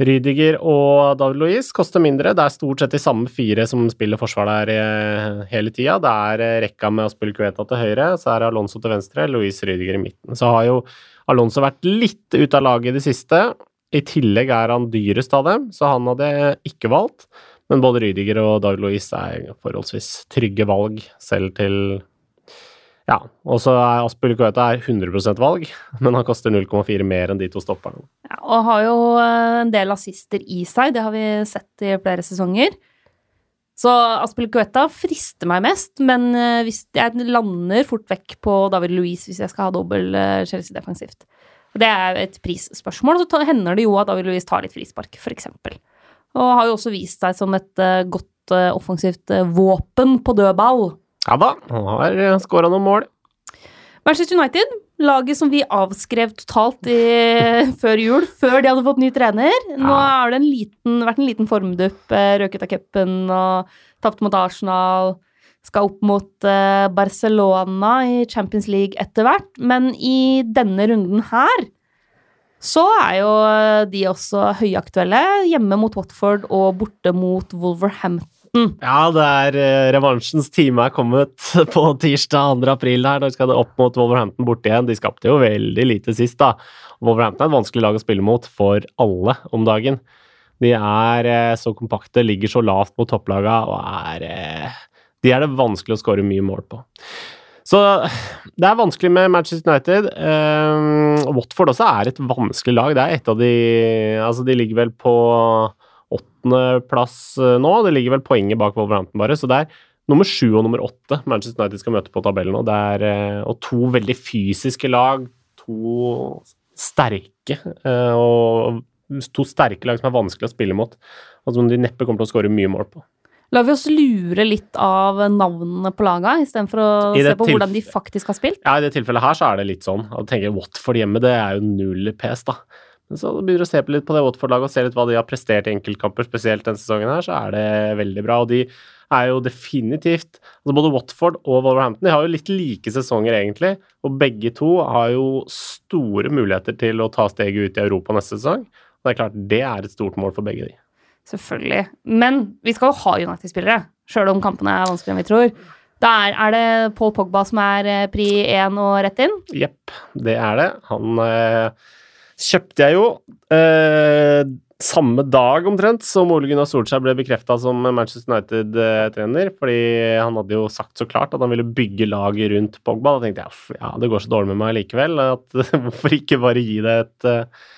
Speaker 2: Rydiger og David Louise koster mindre. Det er stort sett de samme fire som spiller forsvar der eh, hele tida. Det er eh, rekka med Aspelkueta til høyre, så er Alonso til venstre, Louise Rydiger i midten. Så har jo Alonso vært litt ute av laget i det siste. I tillegg er han dyrest av dem, så han hadde ikke valgt. Men både Rydiger og David Louise er forholdsvis trygge valg, selv til ja, og så er Aspilicueta 100% valg, men han koster 0,4 mer enn de to stopperne.
Speaker 1: Ja, og har jo eh, en del assister i seg, det har vi sett i flere sesonger. Så Aspilicueta frister meg mest, men eh, hvis jeg lander fort vekk på David Louise hvis jeg skal ha dobbel eh, Chelsea defensivt. Det er et prisspørsmål, så hender det jo at David Louise tar litt frispark, f.eks. Og har jo også vist seg som et godt offensivt våpen på dødball.
Speaker 2: Ja da, han har skåra noen mål.
Speaker 1: Manchester United, laget som vi avskrev totalt i, før jul, før de hadde fått ny trener. Nå har det en liten, vært en liten formdupp, eh, røket av cupen og tapt mot Arsenal. Skal opp mot uh, Barcelona i Champions League etter hvert. Men i denne runden her så er jo de også høyaktuelle. Hjemme mot Watford og borte mot Wolverhampton.
Speaker 2: Ja, det er uh, revansjens time er kommet på tirsdag 2. april her. Da skal det opp mot Wolverhampton borte igjen. De skapte jo veldig lite sist, da. Wolverhampton er et vanskelig lag å spille mot for alle om dagen. De er uh, så kompakte, ligger så lavt mot topplaga og er uh, De er det vanskelig å skåre mye mål på. Så det er vanskelig med Manchester United. Um, Watford også er et vanskelig lag. Det er et av de Altså, de ligger vel på åttendeplass eh, nå. Det ligger vel poenget bak Wolverhampton, bare. Så det er nummer sju og nummer åtte Manchester United skal møte på tabellen nå. Det er, eh, og to veldig fysiske lag. To sterke eh, og to sterke lag som er vanskelig å spille mot, og som de neppe kommer til å skåre mye mål på.
Speaker 1: Lar vi oss lure litt av navnene på laga, istedenfor å se på hvordan de faktisk har spilt?
Speaker 2: Ja, i det tilfellet her så er det litt sånn. Å tenke Watford hjemme, det er jo null pes, da. Men så begynner du å se på litt på det Watford-laget og se litt hva de har prestert i enkeltkamper, spesielt denne sesongen her, så er det veldig bra. Og de er jo definitivt altså Både Watford og Wolverhampton de har jo litt like sesonger, egentlig. Og begge to har jo store muligheter til å ta steget ut i Europa neste sesong. Og det er klart, det er et stort mål for begge de.
Speaker 1: Selvfølgelig. Men vi skal jo ha United-spillere, sjøl om kampene er vanskeligere enn vi tror. Da er, er det Paul Pogba som er eh, pri én og rett inn?
Speaker 2: Jepp, det er det. Han eh, kjøpte jeg jo eh, samme dag omtrent som Ole Gunnar Solskjær ble bekrefta som Manchester United-trener. fordi han hadde jo sagt så klart at han ville bygge laget rundt Pogba. Da tenkte jeg ja, det går så dårlig med meg likevel. at Hvorfor ikke bare gi det et, eh,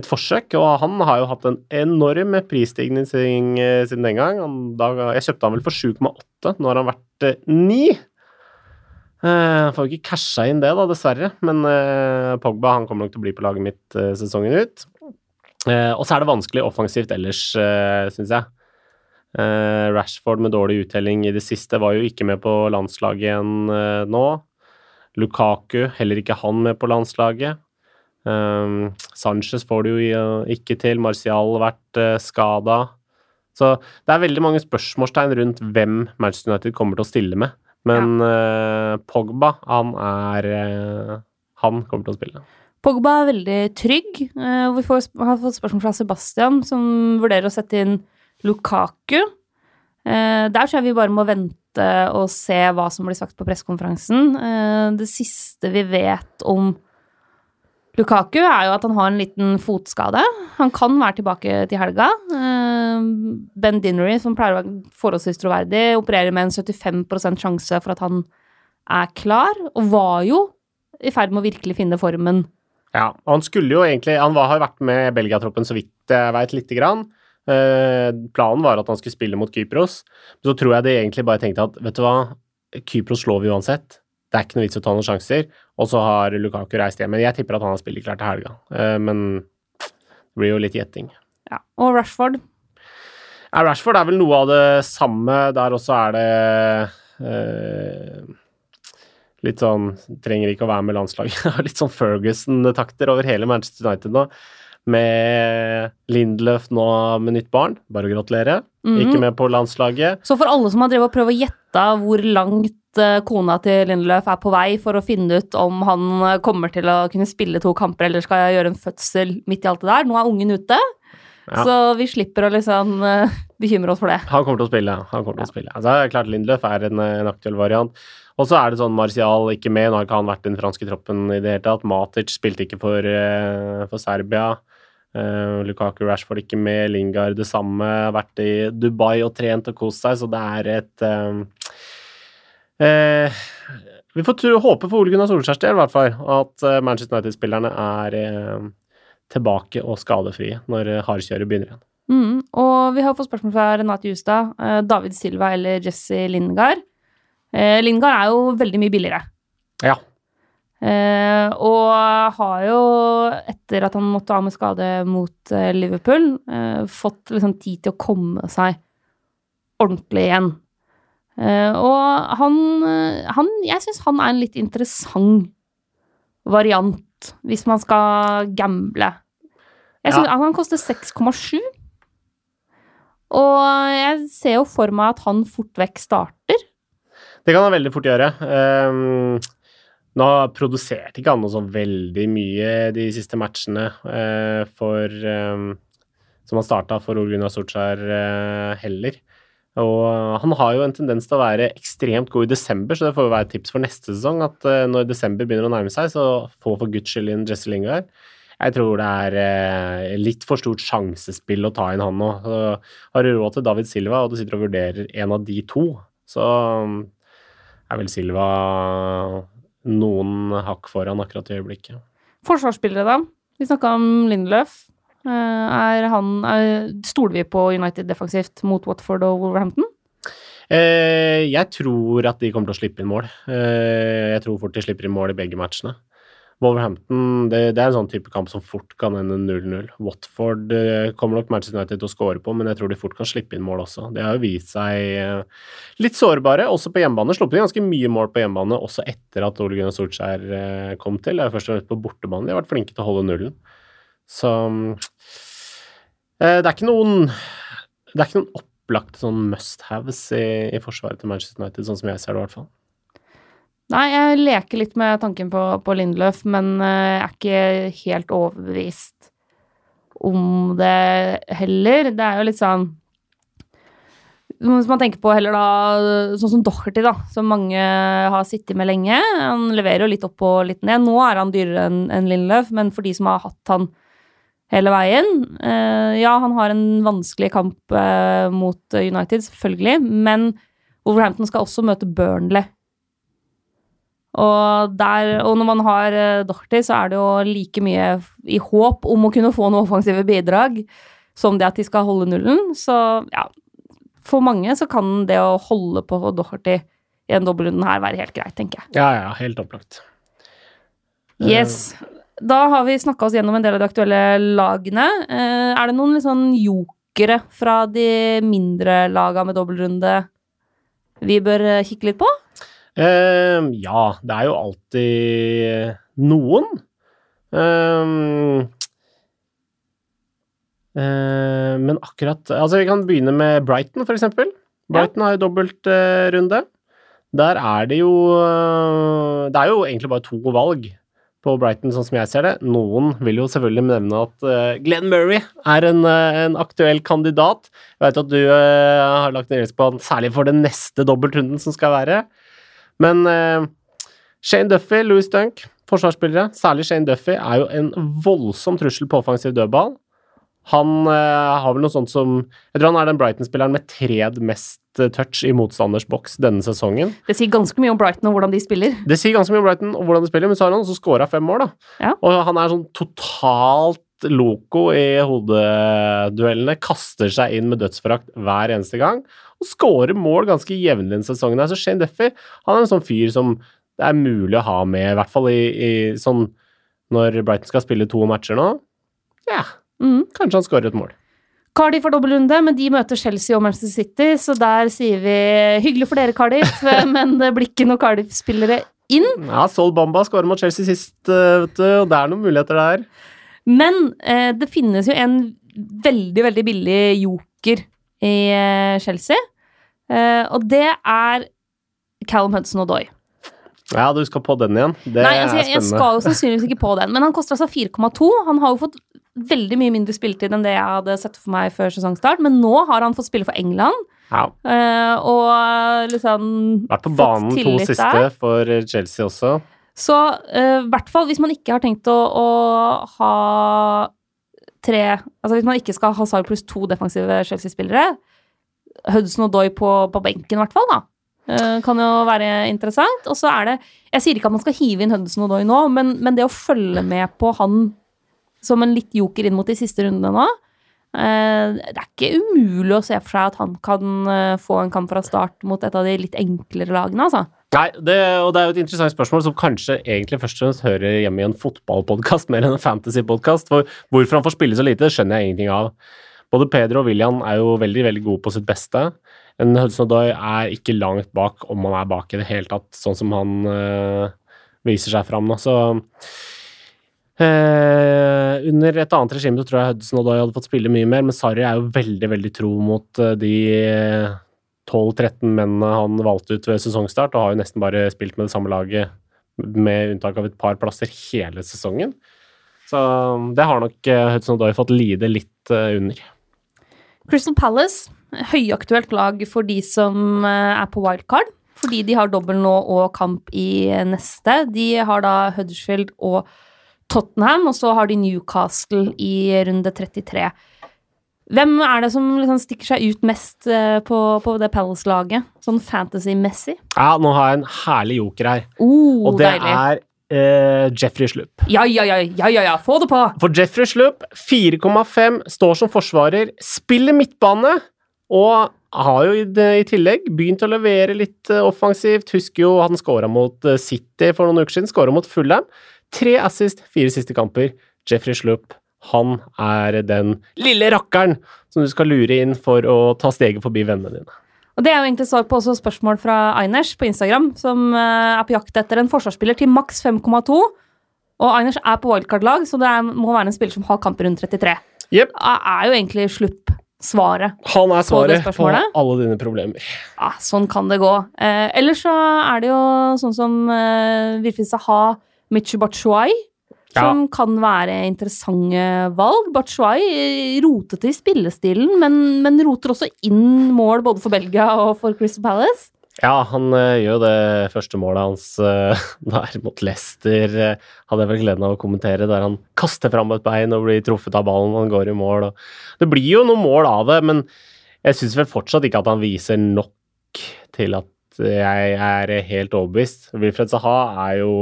Speaker 2: et forsøk? Og han har jo hatt en enorm prisstigning siden den gang. Da, jeg kjøpte han vel for 7,8. Nå har han vært 9. Uh, får ikke casha inn det, da, dessverre. Men uh, Pogba han kommer nok til å bli på laget mitt uh, sesongen ut. og så er det vanskelig offensivt ellers, uh, syns jeg. Rashford med dårlig uttelling i det siste var jo ikke med på landslaget igjen nå. Lukaku, heller ikke han med på landslaget. Sanchez får det jo ikke til. Martial har vært uh, skada. Så det er veldig mange spørsmålstegn rundt hvem Manchester United kommer til å stille med. Men ja. uh, Pogba, han er uh, Han kommer til å spille.
Speaker 1: Pogba er veldig trygg. Uh, vi får, har fått spørsmål fra Sebastian, som vurderer å sette inn Lukaku. der tror jeg vi bare må vente og se hva som blir sagt på pressekonferansen. det siste vi vet om Lukaku er jo at han har en liten fotskade. Han kan være tilbake til helga. Eh, ben Dinnery, som pleier å være forholdsvis troverdig, opererer med en 75% sjanse for at han er klar, og var jo i ferd med å virkelig finne formen.
Speaker 2: Ja, og han skulle jo egentlig Han var, har vært med Belgia-troppen så vidt jeg veit, lite grann. Eh, planen var at han skulle spille mot Kypros. Men så tror jeg de egentlig bare tenkte at vet du hva, Kypros slår vi uansett. Det er ikke noe vits å ta noen sjanser. Og så har Lukaku reist hjem. Men jeg tipper at han har spillet klart til helga. Eh, men det blir jo litt gjetting.
Speaker 1: Ja. Og Rashford?
Speaker 2: Ja, Rashford er vel noe av det samme. Der også er det eh, litt sånn Trenger ikke å være med landslaget. litt sånn Ferguson-takter over hele Manchester United nå. Med Lindløf nå med nytt barn. Bare å gratulere.
Speaker 1: Mhm.
Speaker 2: Ikke med på landslaget.
Speaker 1: Så for alle som har drevet og prøvd å gjette hvor langt eh, kona til Lindløf er på vei for å finne ut om han eh, kommer til å kunne spille to kamper eller skal gjøre en fødsel midt i alt det der, nå er ungen ute.
Speaker 2: Ja.
Speaker 1: Så vi slipper å liksom eh, bekymre oss for det.
Speaker 2: Han kommer til å spille. Han kommer til å spille. Altså, det er klart Lindløf er en, en aktuell variant. Og så er det sånn Martial ikke med. Nå har ikke han vært i den franske troppen i det hele tatt. Matic spilte ikke for, for Serbia. Uh, Lukaku Rashford ikke med. Lingard det samme. Vært i Dubai og trent og kost seg, så det er et eh, eh, Vi får tro, håpe for Ole Gunnar Solskjærs del, i hvert fall, at eh, Manchester United-spillerne er eh, tilbake og skadefrie når eh, hardkjøret begynner igjen.
Speaker 1: Mm. Og vi har fått spørsmål fra Renate Justad. eh, David Silva eller Jesse Lingard? Eh, Lingard er jo veldig mye billigere.
Speaker 2: Ja.
Speaker 1: Eh, og har jo, etter at han måtte av med skade mot Liverpool, eh, fått liksom tid til å komme seg ordentlig igjen. Eh, og han, eh, han Jeg syns han er en litt interessant variant, hvis man skal gamble. Jeg synes,
Speaker 2: Ja.
Speaker 1: Han koster 6,7. Og jeg ser jo for meg at han fort vekk starter.
Speaker 2: Det kan han veldig fort gjøre. Um, nå produserte ikke han noe så veldig mye de siste matchene eh, for ehm, Som han starta for Ole Gunnar Solskjær eh, heller. Og han har jo en tendens til å være ekstremt god i desember, så det får jo være et tips for neste sesong. At eh, når desember begynner å nærme seg, så få for guds skyld inn Jesse Lingard. Jeg tror det er eh, litt for stort sjansespill å ta inn han nå. Så har du råd til David Silva, og du sitter og vurderer en av de to, så um, er vel Silva noen hakk foran akkurat i øyeblikket.
Speaker 1: Forsvarsspillere, da? Vi snakka om Lindløf. Eh, Er han, er, stoler vi på United defensivt mot Watford og Wolverhampton?
Speaker 2: Eh, jeg tror at de kommer til å slippe inn mål. Eh, jeg tror fort de slipper inn mål i begge matchene. Wolverhampton det, det er en sånn type kamp som fort kan ende 0-0. Watford eh, kommer nok Manchester United til å score på, men jeg tror de fort kan slippe inn mål også. Det har jo vist seg eh, litt sårbare, også på hjemmebane. Sluppet inn ganske mye mål på hjemmebane også etter at Ole Gunnar Solskjær eh, kom til. Det er først og fremst på bortebane de har vært flinke til å holde nullen. Så eh, det er ikke noen Det er ikke noen opplagte sånn must-haves i, i forsvaret til Manchester United, sånn som jeg ser det i hvert fall.
Speaker 1: Nei, jeg leker litt med tanken på, på Lindløf, men eh, jeg er ikke helt overbevist om det heller. Det er jo litt sånn Hvis man tenker på heller da sånn som Docherty, da, som mange har sittet med lenge. Han leverer jo litt opp og litt ned. Nå er han dyrere enn en Lindløf, men for de som har hatt han hele veien eh, Ja, han har en vanskelig kamp eh, mot United, selvfølgelig, men Wolverhampton skal også møte Burnley. Og, der, og når man har uh, Doherty, så er det jo like mye i håp om å kunne få noen offensive bidrag som det at de skal holde nullen. Så ja, for mange så kan det å holde på Doherty i en dobbeltrunde her være helt greit, tenker jeg.
Speaker 2: Ja, ja, helt opplagt.
Speaker 1: Yes. Da har vi snakka oss gjennom en del av de aktuelle lagene. Eh, er det noen litt sånn jokere fra de mindre laga med dobbeltrunde vi bør eh, kikke litt på?
Speaker 2: Eh, ja, det er jo alltid noen. Eh, uh, men akkurat Altså, vi kan begynne med Brighton, for eksempel. Brighton har jo dobbeltrunde. Der er det jo Det er jo egentlig bare to valg på Brighton, sånn som jeg ser det. Noen vil jo selvfølgelig nevne at uh, Glenn Murray er en, uh, en aktuell kandidat. Jeg vet at du uh, har lagt en gjeld på han særlig for den neste dobbeltrunden som skal være. Men Shane Duffy, Louis Dunk, forsvarsspillere, særlig Shane Duffy, er jo en voldsom trussel på offensiv dødball. Han eh, har vel noe sånt som Jeg tror han er den Brighton-spilleren med tred mest eh, touch i motstanders boks denne sesongen.
Speaker 1: Det sier ganske mye om Brighton og hvordan de spiller.
Speaker 2: Det sier ganske mye om Brighton og hvordan de spiller, men så har han også scora fem mål, da.
Speaker 1: Ja.
Speaker 2: Og han er sånn totalt loco i hodeduellene. Kaster seg inn med dødsforakt hver eneste gang. Og skårer mål ganske jevnlig denne sesongen. her, Så Shane Duffy han er en sånn fyr som det er mulig å ha med, i hvert fall i, i sånn Når Brighton skal spille to matcher nå. Ja,
Speaker 1: Mm.
Speaker 2: kanskje han skårer et mål.
Speaker 1: Cardiff får dobbeltrunde, men de møter Chelsea og Manchester City, så der sier vi hyggelig for dere, Cardiff, men det blir ikke noen Cardiff-spillere inn.
Speaker 2: Ja, Sol Bamba skårer mot Chelsea sist, eh, vet du, og det er noen muligheter der.
Speaker 1: Men eh, det finnes jo en veldig, veldig billig joker i eh, Chelsea, eh, og det er Callum Hudson Odoi.
Speaker 2: Ja, du skal på den igjen. Det
Speaker 1: Nei, altså, jeg, jeg skal jo sannsynligvis ikke på den, men han koster altså 4,2. Han har jo fått veldig mye mindre spilletid enn det jeg hadde sett for meg før sesongstart, men nå har han fått spille for England,
Speaker 2: Ja,
Speaker 1: eh, og liksom
Speaker 2: Vært på banen to siste
Speaker 1: der.
Speaker 2: for Chelsea også.
Speaker 1: Så eh, i hvert fall hvis man ikke har tenkt å, å ha tre Altså hvis man ikke skal ha Sarg pluss to defensive Chelsea-spillere, Hudson og Doy på, på benken i hvert fall, da. Uh, kan jo være interessant. Og så er det Jeg sier ikke at man skal hive inn Hudson og Doy nå, men, men det å følge med på han som en litt joker inn mot de siste rundene nå eh, Det er ikke umulig å se for seg at han kan eh, få en kamp fra start mot et av de litt enklere lagene, altså.
Speaker 2: Nei, det, og det er jo et interessant spørsmål som kanskje egentlig først og fremst hører hjemme i en fotballpodkast mer enn en fantasypodkast. For hvorfor han får spille så lite, skjønner jeg ingenting av. Både Pedro og William er jo veldig veldig gode på sitt beste. En Hudson Odoi er ikke langt bak, om han er bak i det hele tatt, sånn som han øh, viser seg fram nå. Så øh, under et annet regime så tror jeg Hudson Odoi hadde fått spille mye mer, men Sarri er jo veldig, veldig tro mot øh, de 12-13 mennene han valgte ut ved sesongstart, og har jo nesten bare spilt med det samme laget, med unntak av et par plasser, hele sesongen. Så det har nok eh, Hudson Odoi fått lide litt eh, under.
Speaker 1: Crystal Palace, høyaktuelt lag for de som eh, er på wildcard. Fordi de har dobbel nå og kamp i neste. De har da Huddersfield og Tottenham, og så har de Newcastle i runde 33. Hvem er det som liksom stikker seg ut mest eh, på, på det Palace-laget, sånn fantasy-messig?
Speaker 2: Ja, nå har jeg en herlig joker her,
Speaker 1: Oh,
Speaker 2: og det
Speaker 1: deilig.
Speaker 2: er eh, Jeffrey Slupp.
Speaker 1: Ja, ja, ja, ja, ja, få det på!
Speaker 2: For Jeffrey Slupp, 4,5, står som forsvarer, spiller midtbane, og har jo i, i tillegg begynt å levere litt eh, offensivt. Husker jo han skåra mot eh, City for noen uker siden, skåra mot Fulham. Tre assist, fire siste kamper. Jeffrey Slupp, han er den lille rakkeren som du skal lure inn for å ta steget forbi vennene dine.
Speaker 1: Og Det er jo egentlig svar på også spørsmål fra Einers på Instagram, som eh, er på jakt etter en forsvarsspiller til maks 5,2. Og Einers er på wildcard-lag, så det er, må være en spiller som har kamper rundt 33.
Speaker 2: Yep.
Speaker 1: Er jo egentlig slupp svaret.
Speaker 2: Han er svaret på,
Speaker 1: på
Speaker 2: alle dine problemer.
Speaker 1: Ja, sånn kan det gå. Eh, ellers så er det jo sånn som eh, Virfis Saha Michi Batshuay, som kan være interessante valg. Batshuay rotete i spillestilen, men, men roter også inn mål både for Belgia og for Crystal Palace.
Speaker 2: Ja, han uh, gjør det første målet hans uh, der mot Leicester. Uh, hadde jeg vel gleden av å kommentere, der han kaster fram et bein og blir truffet av ballen. Han går i mål. Og det blir jo noen mål av det, men jeg syns vel fortsatt ikke at han viser nok til at jeg er helt overbevist. Wilfred Saha er jo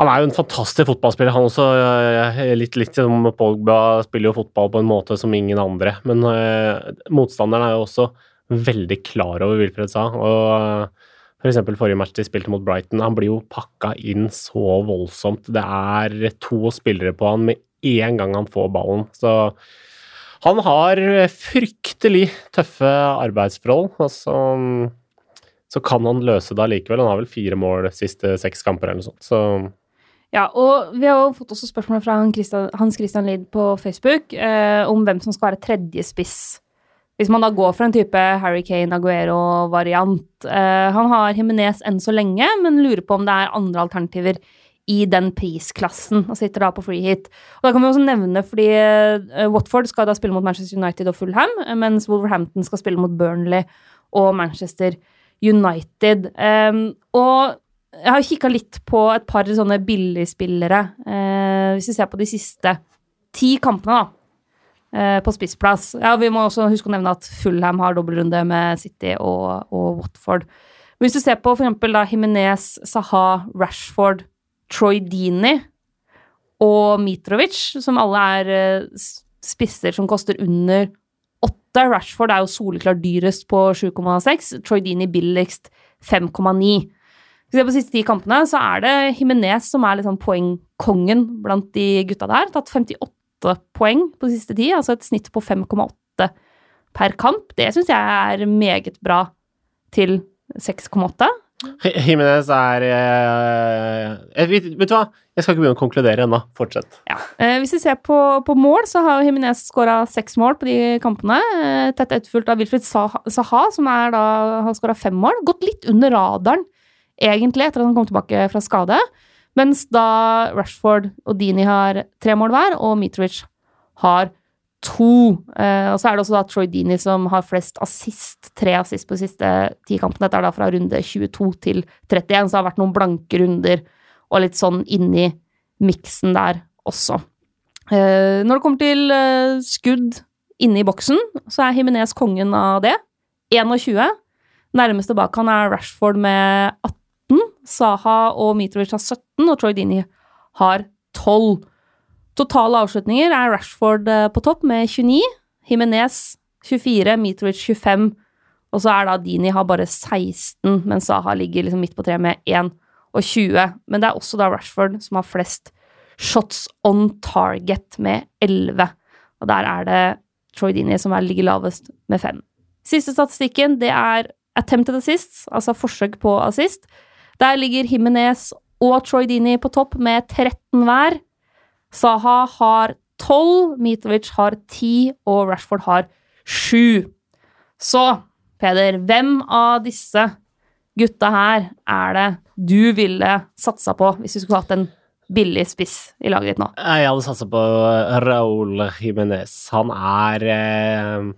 Speaker 2: han er jo en fantastisk fotballspiller, han også. Litt, litt som Pogba spiller jo fotball på en måte som ingen andre. Men eh, motstanderen er jo også veldig klar over Wilfred sa. Og for eksempel forrige match de spilte mot Brighton, han blir jo pakka inn så voldsomt. Det er to spillere på han med en gang han får ballen. Så han har fryktelig tøffe arbeidsforhold. Altså så, så kan han løse det allikevel. Han har vel fire mål de siste seks kamper eller noe sånt. Så
Speaker 1: Ja, og vi har jo fått også spørsmål fra Hans Christian Lid på Facebook eh, om hvem som skal være tredje spiss. Hvis man da går for en type Harry Kane Aguero-variant. Eh, han har Himinez enn så lenge, men lurer på om det er andre alternativer i den prisklassen, og sitter da på free hit. Og da kan vi også nevne, fordi eh, Watford skal da spille mot Manchester United og Fulham, eh, mens Wolverhampton skal spille mot Burnley og Manchester United. Um, og jeg har kikka litt på et par sånne billigspillere. Eh, hvis vi ser på de siste ti kampene, da, eh, på spissplass Ja, vi må også huske å nevne at Fulham har dobbeltrunde med City og, og Watford. Men hvis du ser på for da Jimenez, Saha, Rashford, Troy Dini og Mitrovic, som alle er eh, spisser som koster under åtte. Rashford er jo soleklart dyrest på 7,6. Troy Dini billigst 5,9. Hvis vi ser på de siste ti kampene, så er det Jimenez som er liksom poengkongen blant de gutta der. Tatt 58 poeng på de siste ti, altså et snitt på 5,8 per kamp. Det syns jeg er meget bra til 6,8.
Speaker 2: Jimenez er eh, vet, vet du hva? Jeg skal ikke begynne å konkludere ennå. Fortsett.
Speaker 1: Ja. Eh, hvis vi ser på, på mål, så har Jimenez skåra seks mål på de kampene. Eh, tett etterfulgt av Wilfred Saha, Zaha, som er da, har skåra fem mål. Gått litt under radaren, egentlig, etter at han kom tilbake fra skade. Mens da Rashford og Dini har tre mål hver, og Mitrovic har to. Eh, og så er det også da Troy Dini som har flest assist, tre assist på de siste ti kampene. Dette er da fra runde 22 til 31, så det har vært noen blanke runder og litt sånn inni miksen der også. Eh, når det kommer til eh, skudd inne i boksen, så er Himinez kongen av det. 21. Nærmeste bak han er Rashford med 18. Saha og Mitrovic har 17, og Troy Dini har 12. Totale avslutninger er Rashford eh, på topp med 29, Himinez 24, Mitrovic 25, og så er da Dini har bare 16, mens Saha ligger liksom midt på treet med 1 og 20. Men det er også da Rashford som har flest shots on target med 11. Og der er det Troy Dini som er, ligger lavest med 5. Siste statistikken, det er attempted assists, altså forsøk på assist. Der ligger Jimenez og Troy Dini på topp med 13 hver. Saha har 12, Mitovic har 10, og Rashford har 7. Så, Peder, hvem av disse gutta her er det du ville satsa på hvis du skulle hatt en billig spiss i laget ditt nå?
Speaker 2: Jeg hadde satsa på Raúl Jimenez. Han er eh,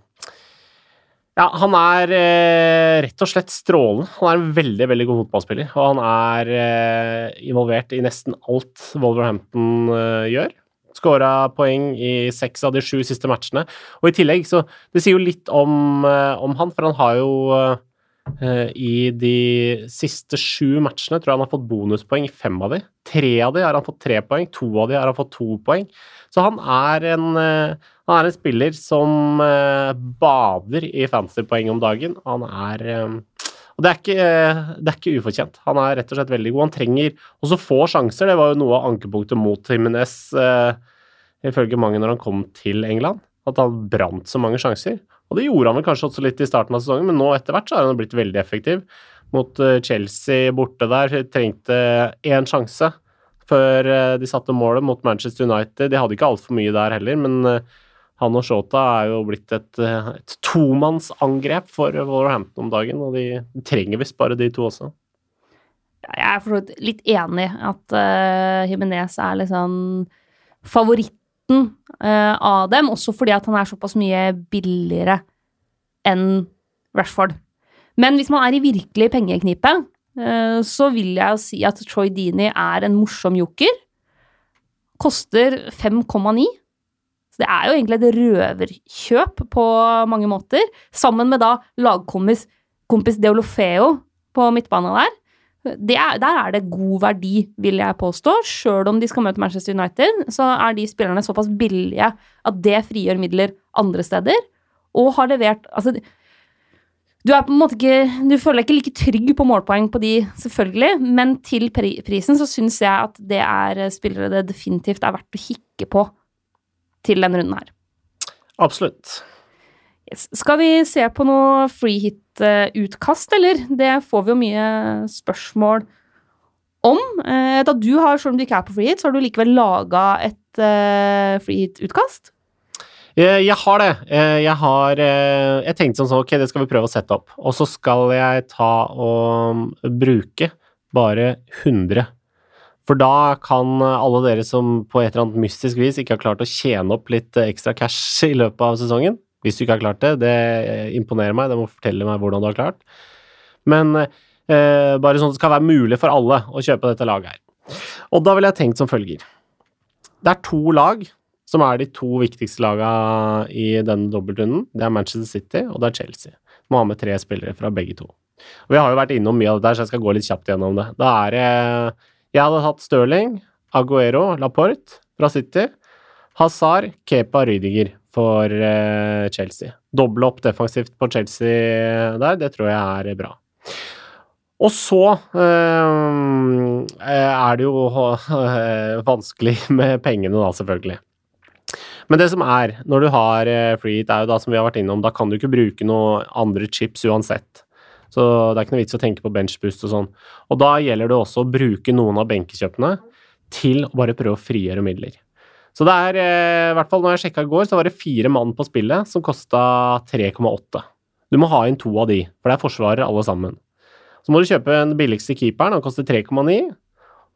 Speaker 2: Ja, han er eh, rett og slett strålende. Han er en veldig veldig god fotballspiller, og han er eh, involvert i nesten alt Wolverhampton eh, gjør. Skåra poeng i seks av de sju siste matchene. Og i tillegg, så Det sier jo litt om, eh, om han, for han har jo eh, i de siste sju matchene tror jeg han har fått bonuspoeng i fem av de. Tre av de har han fått tre poeng, to av de har han fått to poeng. Så han er en, eh, han er en spiller som eh, bader i fantasypoeng om dagen. Han er eh, Og det er, ikke, det er ikke ufortjent. Han er rett og slett veldig god. Han trenger også få sjanser. Det var jo noe av ankepunktet mot Jimenez, eh, ifølge mange når han kom til England. At han brant så mange sjanser. Og det gjorde han vel kanskje også litt i starten av sesongen, men nå etter hvert så har han blitt veldig effektiv. Mot eh, Chelsea borte der trengte én sjanse før eh, de satte målet mot Manchester United. De hadde ikke altfor mye der heller, men eh, han og Shota er jo blitt et, eh, et tomannsangrep for Wolverhampton om dagen, og de, trenger visst bare de to også.
Speaker 1: Jeg er for så vidt litt enig at uh, Jimenez er liksom favoritten uh, av dem, også fordi at han er såpass mye billigere enn Rashford. Men hvis man er i virkelig pengeknipe, uh, så vil jeg jo si at Troy Dini er en morsom joker. Koster 5,9. Så det er jo egentlig et røverkjøp på mange måter. Sammen med da lagkompis kompis Deolofeo på midtbanen der. Er, der er det god verdi, vil jeg påstå. Sjøl om de skal møte Manchester United, så er de spillerne såpass billige at det frigjør midler andre steder. Og har levert Altså, du er på en måte ikke Du føler deg ikke like trygg på målpoeng på de, selvfølgelig, men til prisen så syns jeg at det er spillere det definitivt er verdt å kikke på til denne runden her.
Speaker 2: Absolutt.
Speaker 1: Yes. Skal vi se på noe freehit-utkast, eller? Det får vi jo mye spørsmål om. Eh, da du har, selv om du ikke er på freehit, så har du likevel laga et uh, freehit-utkast.
Speaker 2: Jeg, jeg har det. Eh, Jeg har eh, Jeg tenkte sånn sånn, ok, det skal vi prøve å sette opp. Og så skal jeg ta og bruke bare 100. For da kan alle dere som på et eller annet mystisk vis ikke har klart å tjene opp litt ekstra cash i løpet av sesongen Hvis du ikke har klart det, det imponerer meg. Det må fortelle meg hvordan du har klart. Men eh, bare sånn at det skal være mulig for alle å kjøpe dette laget her. Og da ville jeg tenkt som følger. Det er to lag som er de to viktigste lagene i denne dobbeltrunden. Det er Manchester City og det er Chelsea. Må ha med tre spillere fra begge to. Og Vi har jo vært innom mye av det der, så jeg skal gå litt kjapt gjennom det. Da er det Jeg hadde hatt Stirling, Aguero, Laporte fra City. Hazard, Kepa, Rydiger for uh, Chelsea. Doble opp defensivt på Chelsea der, det tror jeg er bra. Og så øh, er det jo øh, vanskelig med pengene, da, selvfølgelig. Men det som er, når du har free hit, er jo da som vi har vært innom, da kan du ikke bruke noen andre chips uansett. Så det er ikke noe vits å tenke på benchboost og sånn. Og da gjelder det også å bruke noen av benkekjøpene til å bare prøve å frigjøre midler. Så det er, i hvert fall når jeg sjekka i går, så var det fire mann på spillet som kosta 3,8. Du må ha inn to av de, for det er forsvarere alle sammen. Så må du kjøpe den billigste keeperen, han koster 3,9.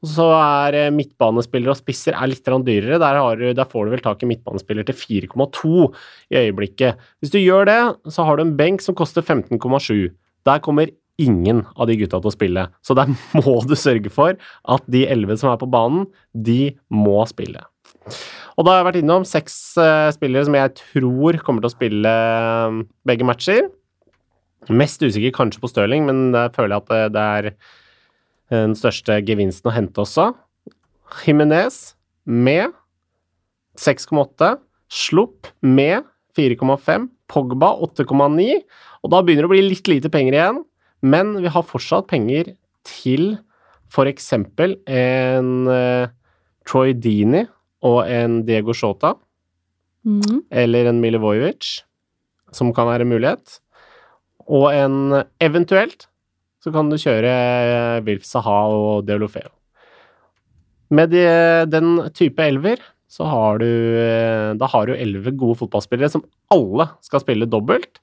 Speaker 2: Og så er eh, midtbanespillere og spisser er litt dyrere. Der, du, der, får du vel tak i midtbanespiller til 4,2 i øyeblikket. Hvis du gjør det, så har du en benk som koster 15,7. Der kommer ingen av de gutta til å spille. Så der må du sørge for at de elleve som er på banen, de må spille. Og da har jeg vært innom seks uh, spillere som jeg tror kommer til å spille uh, begge matcher. Mest usikker kanskje på Stirling, men der føler jeg at det, er den største gevinsten å hente også. Jimenez med 6,8. Slupp med 4,5. Pogba 8,9. Og da begynner det å bli litt lite penger igjen, men vi har fortsatt penger til f.eks. en uh, Troy Dini og en Diego Shota. Mm. Eller en Milivojevic, som kan være en mulighet og en eventuelt så kan du kjøre Wilf Saha og Deolofeo. Med de, den type elver så har du Da har du elleve gode fotballspillere som alle skal spille dobbelt.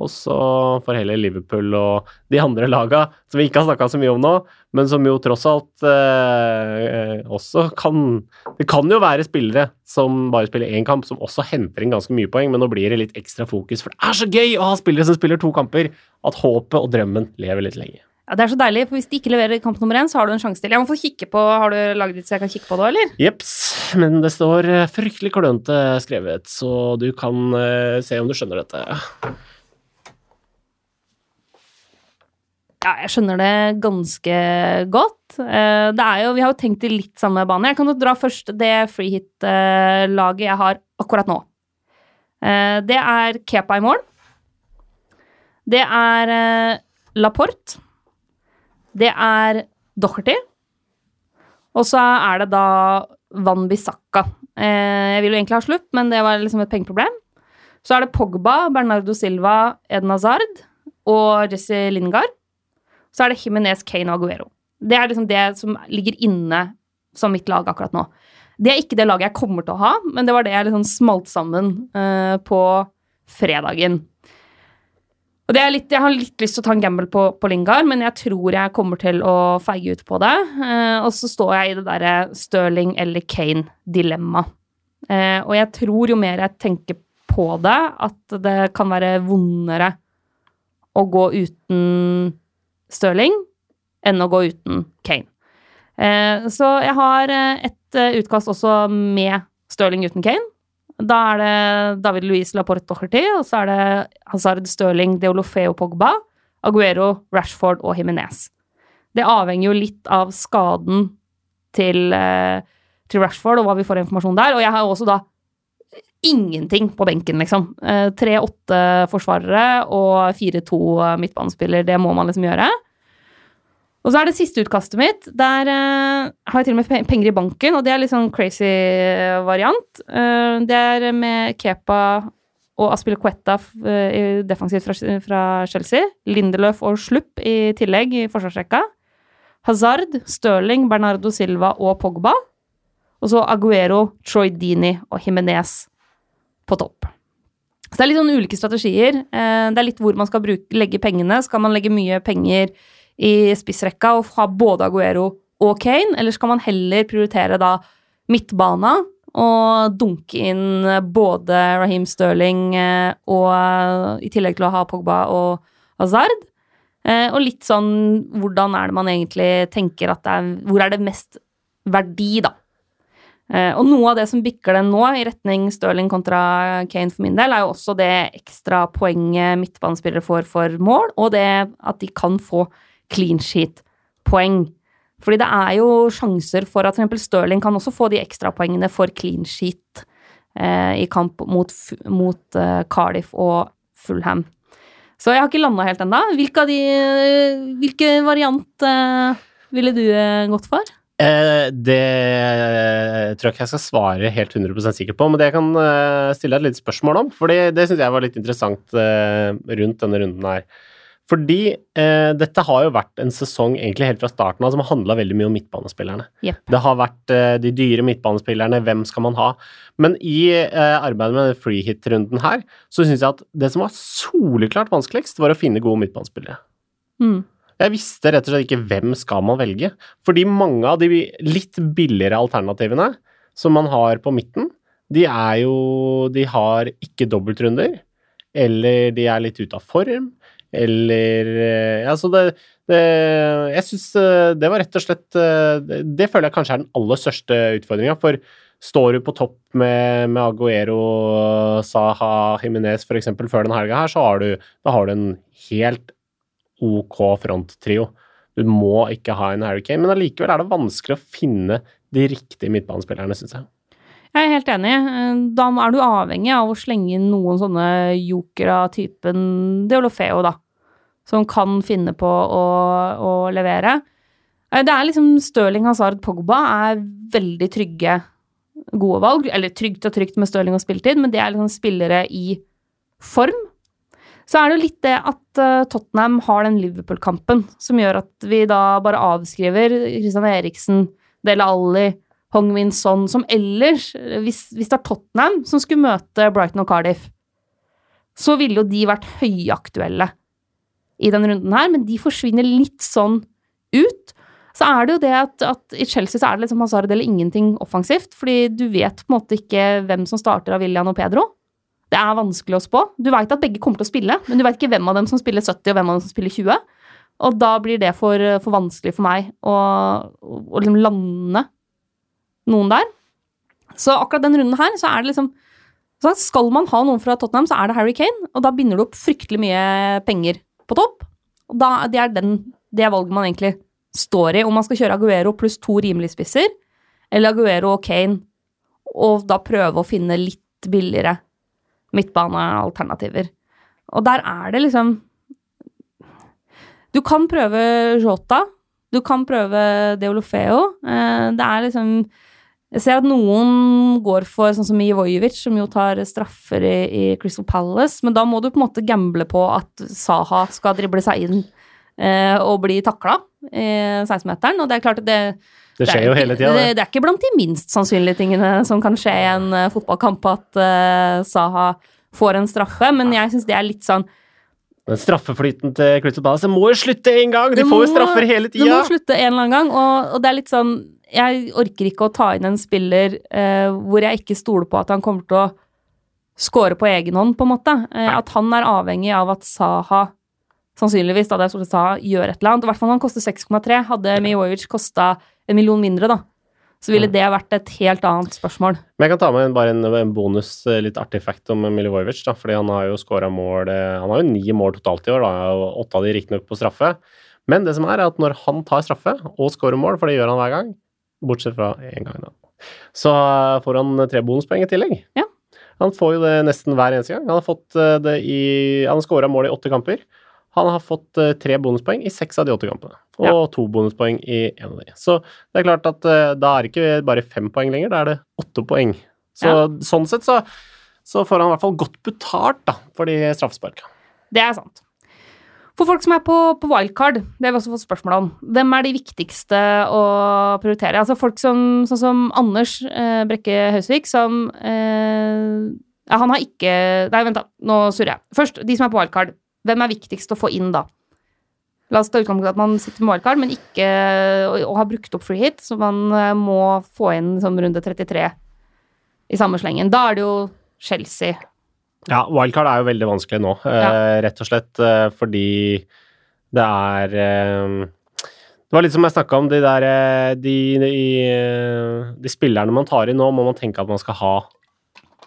Speaker 2: Og så får heller Liverpool og de andre laga, som vi ikke har snakka så mye om nå, men som jo tross alt eh, også kan Det kan jo være spillere som bare spiller én kamp, som også henter inn ganske mye poeng, men nå blir det litt ekstra fokus, for det er så gøy å ha spillere som spiller to kamper, at håpet og drømmen lever litt lenge.
Speaker 1: Ja, Det er så deilig, for hvis de ikke leverer kamp nummer én, så har du en sjanse til. Jeg må få kikke på, Har du laget ditt så jeg kan kikke på det, eller?
Speaker 2: Jepps, men det står eh, fryktelig klønete skrevet, så du kan uh, se om du skjønner dette.
Speaker 1: Ja, jeg skjønner det ganske godt. Eh, det er jo, vi har jo tenkt i litt samme bane. Jeg kan jo dra først det freehit-laget jeg har akkurat nå. Eh, det er Kepa i mål. Det er eh, Laporte. Det er Docherty. Og så er det da Van Bissaka. Jeg vil jo egentlig ha slutt, men det var liksom et pengeproblem. Så er det Pogba, Bernardo Silva, Eden Hazard og Jesse Lingard så er det Jimenez, Kane og Aguero. Det er liksom det som ligger inne som mitt lag akkurat nå. Det er ikke det laget jeg kommer til å ha, men det var det jeg liksom smalt sammen uh, på fredagen. Og det er litt, Jeg har litt lyst til å ta en gamble på, på, Lingard, men jeg tror jeg kommer til å feige ut på det. Uh, og så står jeg i det derre Stirling eller Kane-dilemma. Uh, og jeg tror jo mer jeg tenker på det, at det kan være vondere å gå uten Stirling enn å gå uten Kane. Eh, så jeg har eh, et eh, utkast også med Stirling uten Kane. Da er det David Louise Laporte Docherty, og så er det Hazard Stirling, Deolofeo Pogba, Aguero, Rashford og Himinez. Det avhenger jo litt av skaden til, til Rashford og hva vi får informasjon der. Og jeg har også da ingenting på benken, liksom. Tre-åtte forsvarere og fire-to midtbanespiller. Det må man liksom gjøre. Og så er det siste utkastet mitt. Der uh, har jeg til og med penger i banken, og det er litt sånn crazy variant. Uh, det er med Kepa og Aspilicueta uh, defensivt fra, fra, Chelsea. Lindeløf og Slupp i tillegg i forsvarsrekka. Hazard, Stirling, Bernardo Silva og Pogba. Og så Aguero, Troy Dini og Jimenez på topp. Så det er litt sånn ulike strategier. det er litt hvor man skal bruke, legge pengene. Skal man legge mye penger i spissrekka og ha både Aguero og Kane, eller skal man heller prioritere da midtbana og dunke inn både Raheem Sterling eh, og eh, i tillegg til å ha Pogba og Hazard? Eh, og litt sånn hvordan er det man egentlig tenker at det er Hvor er det mest verdi, da? Eh, og noe av det som bikker den nå, i retning Stirling kontra Kane for min del, er jo også det ekstra poenget midtbanespillere får for mål, og det at de kan få clean sheet-poeng. Fordi det er jo sjanser for at f.eks. Stirling kan også få de ekstrapoengene for clean sheet eh, i kamp mot, mot uh, Cardiff og Fulham. Så jeg har ikke landa helt ennå. Hvilke, hvilke variant uh, ville du uh, gått for?
Speaker 2: Eh, det tror jeg ikke jeg skal svare helt 100% sikkert på, men det jeg kan eh, stille deg et lite spørsmål om. For det, det syns jeg var litt interessant eh, rundt denne runden her. Fordi eh, dette har jo vært en sesong egentlig helt fra starten av som har handla veldig mye om midtbanespillerne.
Speaker 1: Yep.
Speaker 2: Det har vært eh, de dyre midtbanespillerne, hvem skal man ha? Men i eh, arbeidet med freehit-runden her, så syns jeg at det som var soleklart vanskeligst, var å finne gode midtbanespillere.
Speaker 1: Mm.
Speaker 2: Jeg visste rett og slett ikke hvem skal man velge. Fordi mange av de litt billigere alternativene som man har på midten, de er jo De har ikke dobbeltrunder, eller de er litt ute av form, eller Ja, så det, det Jeg syns eh, det var rett og slett eh, Det føler jeg kanskje er den aller største utfordringa. For står du på topp med, med Aguero, Saha, Jiminez f.eks. før denne helga her, så har du, da har du en helt OK fronttrio. Du må ikke ha en Harry Kane, men allikevel er det vanskelig å finne de riktige midtbanespillerne, syns jeg.
Speaker 1: Jeg er helt enig. Da er du avhengig av å slenge inn noen sånne jokere av typen Deolofeo, da. Som kan finne på å, å, levere. Det er liksom Stirling Hazard Pogba er veldig trygge, gode valg. Eller trygt og trygt med Stirling og spilletid, men det er liksom spillere i form. Så er det jo litt det at uh, Tottenham har den Liverpool-kampen som gjør at vi da bare avskriver Christian Eriksen, Dele Alli, Hong Min Son, som ellers, hvis, hvis, det er Tottenham som skulle møte Brighton og Cardiff, så ville jo de vært høyaktuelle i denne runden her, men de forsvinner litt sånn ut. Så er det jo det at, at i Chelsea så er det liksom Hazard eller ingenting offensivt, fordi du vet på en måte ikke hvem som starter av William og Pedro. Det er vanskelig å spå. Du veit at begge kommer til å spille, men du veit ikke hvem av dem som spiller 70 og hvem av dem som spiller 20. Og da blir det for, for vanskelig for meg å, å liksom lande noen der. Så akkurat den runden her, så er det liksom så Skal man ha noen fra Tottenham, så er det Harry Kane, og da binder du opp fryktelig mye penger på topp. Og da, det er den, det valget man egentlig står i, om man skal kjøre Aguero pluss to rimelige spisser, eller Aguero og Kane, og da prøve å finne litt billigere midtbanealternativer. Og der er det liksom Du kan prøve Jota. Du kan prøve Deolofeo. Eh, det er liksom Jeg ser at noen går for sånn som Ivojevic, som jo tar straffer i, i, Crystal Palace, men da må du på en måte gamble på at Saha skal drible seg inn eh, og bli takla i 16-meteren, og det er klart at det
Speaker 2: det skjer jo hele tida,
Speaker 1: det. det. er ikke blant de minst sannsynlige tingene som kan skje i en uh, fotballkamp, at uh, Saha får en straffe, men jeg syns det er litt sånn
Speaker 2: den straffeflyten til Crystal Palace det må jo slutte en gang! De får jo straffer hele tida!
Speaker 1: Det må slutte en eller annen gang, og, og, det er litt sånn Jeg orker ikke å ta inn en spiller uh, hvor jeg ikke stoler på at han kommer til å score på egen hånd, på en måte. at han er avhengig av at Saha sannsynligvis, da det er Saha, gjør et eller annet. I hvert fall han koster 6,3. Hadde Mijovic kosta en million mindre, da, så ville mm. det vært et helt annet spørsmål.
Speaker 2: Men jeg kan ta med bare en, en bonus, eh, litt artig fact om Milivojevic. da, fordi Han har jo skåra mål eh, Han har jo ni mål totalt i år, da, og åtte av de riktignok på straffe. Men det som er, er at når han tar straffe og skårer mål, for det gjør han hver gang, bortsett fra én gang, da, så får han tre bonuspoeng i tillegg.
Speaker 1: Ja.
Speaker 2: Han får jo det nesten hver eneste gang. Han har fått eh, det i Han har skåra mål i åtte kamper. Han har fått uh, tre bonuspoeng i seks av de åtte kampene, og ja. to bonuspoeng i én av de. Så det er klart at uh, da er det ikke bare fem poeng lenger, da er det åtte poeng. Så ja. sånn sett så, så, får han i hvert fall godt betalt da, for de straffesparka.
Speaker 1: Det er sant. For folk som er på, på, wildcard, det har vi også fått spørsmål om, hvem er de viktigste å prioritere? Altså folk som, sånn som Anders eh, Brekke Hausvik, som eh, Han har ikke Nei, vent, da. Nå surrer jeg. Først, de som er på wildcard. Hvem er viktigst å få inn da? La oss ta utgangspunkt at man sitter med wildcard, men ikke og, har brukt opp free hit, så man uh, må få inn som runde 33 i samme slengen. Da er det jo Chelsea.
Speaker 2: Ja, wildcard er jo veldig vanskelig nå, ja. uh, rett og slett uh, fordi det er Det var litt som jeg snakka om, de der eh, de, de, eh, de spillerne man tar inn nå, må man tenke at man skal ha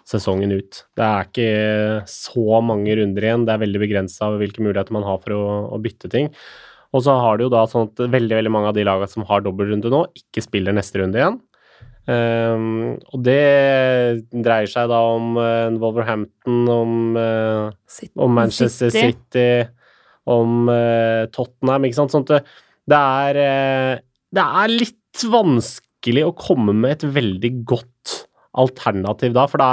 Speaker 2: sesongen ut. Det er ikke så mange runder igjen. Det er veldig begrensa hvilke muligheter man har for å, å, bytte ting. Og så har du jo da sånn at veldig veldig mange av de lagene som har dobbeltrunde nå, ikke spiller neste runde igjen. Um, og det dreier seg da om uh, Wolverhampton, om, uh, om Manchester City, City om uh, Tottenham, ikke sant. Sånn at det er, det er litt vanskelig å komme med et veldig godt alternativ da, for da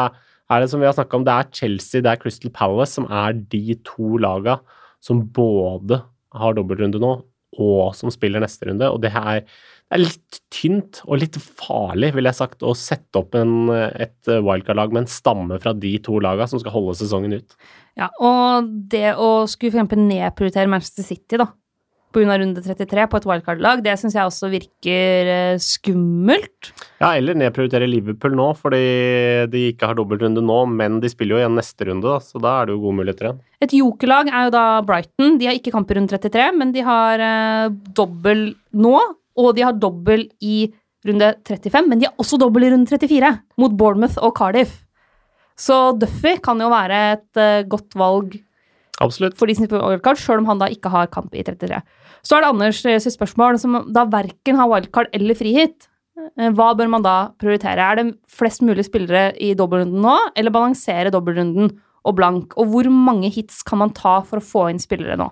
Speaker 2: er det som vi har snakka om, det er Chelsea, det er Crystal Palace som er de to laga som både har dobbeltrunde nå, og som spiller neste runde. Og det er, det er litt tynt og litt farlig, vil jeg sagt, å sette opp en, et wildcard-lag med en stamme fra de to laga som skal holde sesongen ut.
Speaker 1: Ja, og det å skulle for eksempel nedprioritere Manchester City, da, pga. runde 33 på et wildcard-lag. Det syns jeg også virker eh, skummelt.
Speaker 2: Ja, eller nedprioritere Liverpool nå, fordi de ikke har dobbeltrunde nå, men de spiller jo igjen neste runde, da, så da er det jo gode muligheter igjen.
Speaker 1: Et jokerlag er jo da Brighton. De har ikke kamp i runde 33, men de har eh, dobbel nå, og de har dobbel i runde 35, men de har også dobbel i runde 34, mot Bournemouth og Cardiff. Så Duffy kan jo være et uh, godt valg
Speaker 2: Absolutt.
Speaker 1: for de som spiller wildcard, sjøl om han da ikke har kamp i 33. Så er det Anders eh, sitt spørsmål, som da verken har wildcard eller frihit. Eh, hva bør man da prioritere? Er det flest mulig spillere i dobbeltrunden nå, eller balansere dobbeltrunden og blank? Og hvor mange hits kan man ta for å få inn spillere nå?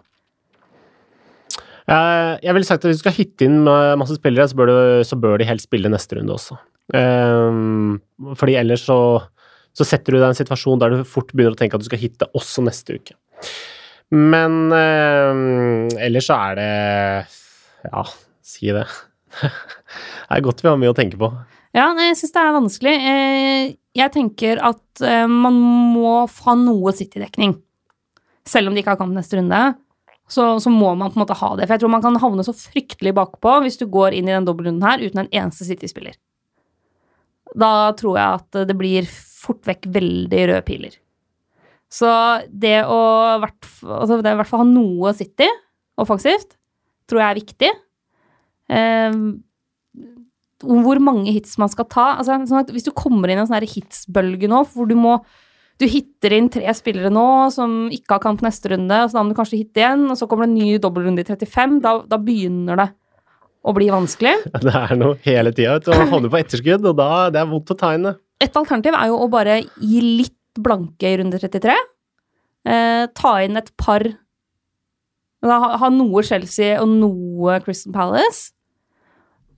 Speaker 2: Eh, jeg ville sagt at hvis du skal hitte inn masse spillere, så bør, du, så bør de helst spille neste runde også. Fordi ellers så, så setter du deg i en situasjon der du fort begynner å tenke at du skal hitte også neste uke. Men eh, ellers så er det Ja, si det. det er godt vi har mye å tenke på.
Speaker 1: Ja, jeg syns det er vanskelig. Eh, jeg tenker at eh, man må ha noe City-dekning. Selv om de ikke har kamp neste runde, så, så, må man på en måte ha det. For jeg tror man kan havne så fryktelig bakpå hvis du går inn i den dobbeltrunden her uten en eneste City-spiller. Da tror jeg at det blir fort vekk veldig røde piler. Så det å altså det i hvert fall ha noe å sitte i offensivt tror jeg er viktig. Eh, hvor mange hits man skal ta. Altså, sånn hvis du kommer inn i en sånn hitsbølge nå, hvor du må du hitter inn tre spillere nå som ikke har kamp neste runde, og så da må du kanskje hitte igjen, og så kommer det en ny dobbeltrunde i 35. Da, da, begynner det å bli vanskelig.
Speaker 2: Det er noe hele tida. Du havner på etterskudd, og da det er vondt å ta inn det.
Speaker 1: Et alternativ er jo å bare gi litt blanke i runde 33. Eh, ta inn et par ha, ha, noe Chelsea og noe Crystal Palace.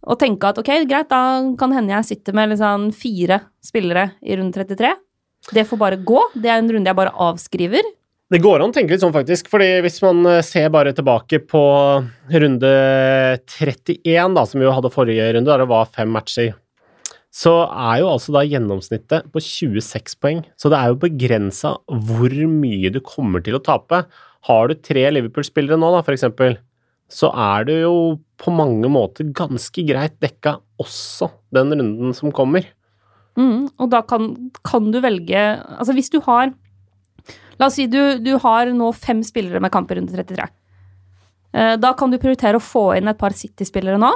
Speaker 1: Og tenke at ok, greit, da kan hende jeg sitter med liksom fire spillere i runde 33. Det får bare gå. Det er en runde jeg bare avskriver.
Speaker 2: Det går an å tenke litt sånn, faktisk. fordi hvis man eh, ser bare tilbake på runde 31, da, som vi jo hadde forrige runde, der det var fem matcher så er jo altså da gjennomsnittet på 26 poeng. Så det er jo begrensa hvor mye du kommer til å tape. Har du tre Liverpool-spillere nå, da, for eksempel, så er du jo på mange måter ganske greit dekka også den runden som kommer.
Speaker 1: Mm, og da kan, kan, du velge Altså hvis du har La oss si du, du har nå fem spillere med kamp i runde 33. Eh, da kan du prioritere å få inn et par City-spillere nå.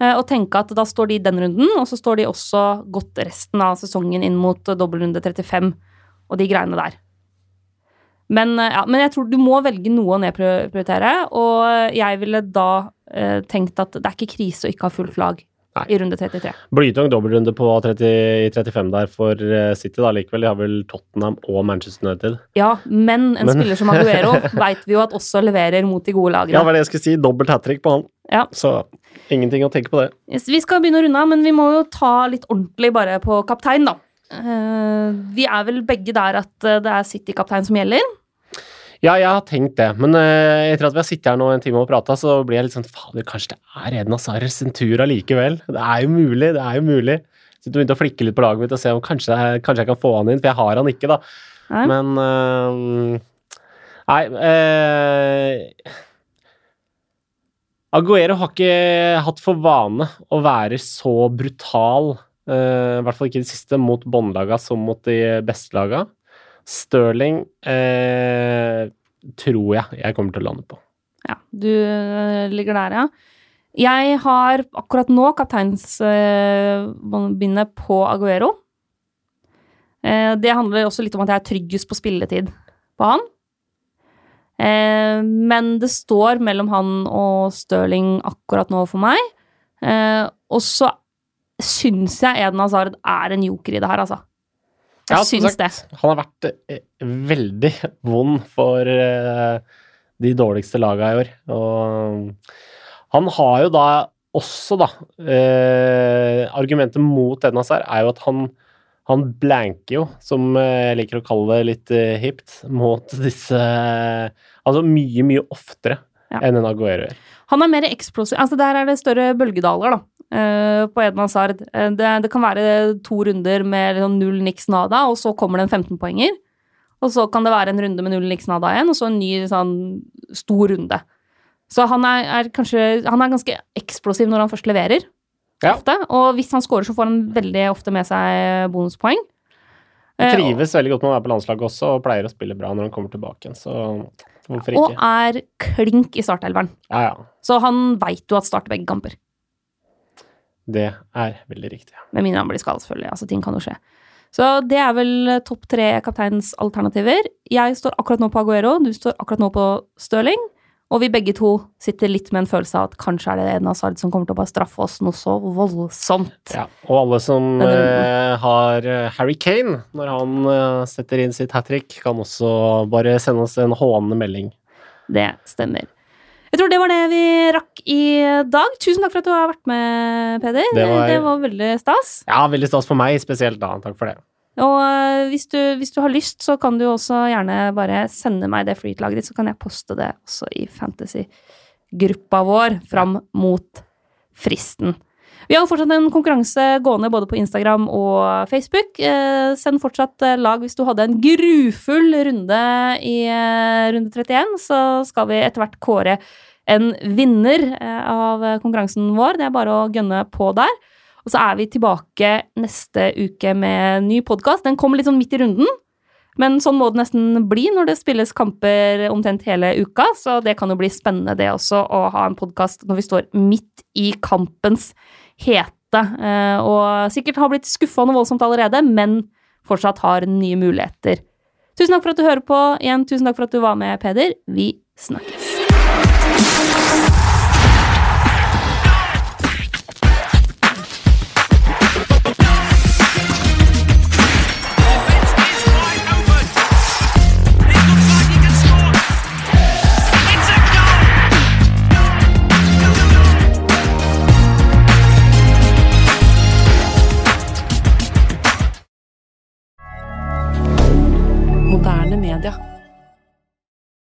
Speaker 1: Eh, og tenke at da står de i den runden, og så står de også godt resten av sesongen inn mot dobbeltrunde 35 og de greiene der. Men, eh, ja, men jeg tror du må velge noe å nedprioritere, og jeg ville da eh, tenkt at det er ikke krise å ikke ha fullt lag Nei. i runde 33.
Speaker 2: Blytung dobbeltrunde på 30, 35 der for eh, City, da likevel. De har vel Tottenham og Manchester United.
Speaker 1: Ja, men en men... spiller som Aguero veit vi jo at også leverer mot de gode lagene.
Speaker 2: Ja, hva er det jeg skulle si. Dobbelt hat trick på han.
Speaker 1: Ja.
Speaker 2: Så ingenting å tenke på det.
Speaker 1: Yes, vi skal begynne å runde av, men vi må jo ta litt ordentlig bare på kaptein, da. Uh, vi er vel begge der at uh, det er City-kaptein som gjelder.
Speaker 2: Ja, jeg har tenkt det, men uh, etter at vi har sittet her nå en time og prata, så blir jeg litt sånn Fader, kanskje det er Eden sin tur allikevel? Det er jo mulig, det er jo mulig. Så jeg begynte å flikke litt på laget mitt og se om kanskje, kanskje, jeg kan få han inn, for jeg har han ikke, da. Nei. Men Nei Aguero har ikke hatt for vane å være så brutal, uh, i hvert fall ikke i det siste, mot båndlaga som mot de beste laga. Stirling eh, tror jeg jeg kommer til å lande på.
Speaker 1: Ja, du øh, ligger der, ja. Jeg har akkurat nå kapteinsbindet på Aguero. Eh, det handler også litt om at jeg er tryggest på spilletid på han. Eh, men det står mellom han og Stirling akkurat nå for meg. Eh, og så syns jeg Eden Hazard er en joker i det her, altså. Jeg
Speaker 2: Ja,
Speaker 1: syns
Speaker 2: sagt,
Speaker 1: det.
Speaker 2: Han har vært eh, veldig vond for eh, de dårligste laga i år. Og han har jo da også, da eh, Argumentet mot Eden Hazard er jo at han, han blanker jo, som jeg liker å kalle det litt hipt, mot disse Altså mye, mye oftere
Speaker 1: Ja.
Speaker 2: enn en Aguero gjør.
Speaker 1: Han er mer eksplosiv. Altså, der er det større bølgedaler, da. Eh, på Edna Hazard. Eh, det, det kan være to runder med liksom null niks nada, og så kommer det en 15-poenger. Og så kan det være en runde med null niks nada igjen, og så en ny sånn stor runde. Så han er, er kanskje Han er ganske eksplosiv når han først leverer.
Speaker 2: Ja.
Speaker 1: Ofte. Og hvis han scorer, så får han veldig ofte med seg bonuspoeng.
Speaker 2: Han
Speaker 1: Eh,
Speaker 2: trives veldig godt med å være på landslaget også, og pleier å spille bra når han kommer tilbake igjen, så hvorfor
Speaker 1: og er klink i startelveren.
Speaker 2: Ja, ja.
Speaker 1: Så han veit jo at starter begge kamper.
Speaker 2: Det er veldig riktig.
Speaker 1: Med mindre han blir skadet, selvfølgelig. Altså, ting kan jo skje. Så det er vel topp tre kapteinsalternativer. Jeg står akkurat nå på Aguero, du står akkurat nå på Stirling. Og vi begge to sitter litt med en følelse av at kanskje er det en Hazard som kommer til å bare straffe oss noe så voldsomt.
Speaker 2: Ja, og alle som eh, har eh, Harry Kane når han eh, setter inn sitt hat trick, kan også bare sende oss en hånende melding.
Speaker 1: Det stemmer. Jeg tror det var det vi rakk i dag. Tusen takk for at du har vært med, Peder.
Speaker 2: Det var-
Speaker 1: det var veldig stas.
Speaker 2: Ja, veldig stas for meg spesielt, da. Takk for det.
Speaker 1: Og øh, hvis du, hvis du har lyst, så kan du også gjerne bare sende meg det freet-laget ditt, så kan jeg poste det også i fantasy-gruppa vår fram mot fristen. Vi har fortsatt en konkurranse gående både på Instagram og Facebook. Eh, send fortsatt eh, lag hvis du hadde en grufull runde i eh, runde 31, så skal vi etter hvert kåre en vinner av konkurransen vår. Det er bare å gønne på der. Og så er vi tilbake neste uke med ny podkast. Den kommer litt sånn midt i runden. Men sånn må det nesten bli når det spilles kamper omtrent hele uka. Så det kan jo bli spennende, det også, å ha en podkast når vi står midt i kampens hete. Eh, Og sikkert har blitt skuffa noe voldsomt allerede, men fortsatt har nye muligheter. Tusen takk for at du hører på. Igjen, tusen takk for at du var med, Peder. Vi snakkes.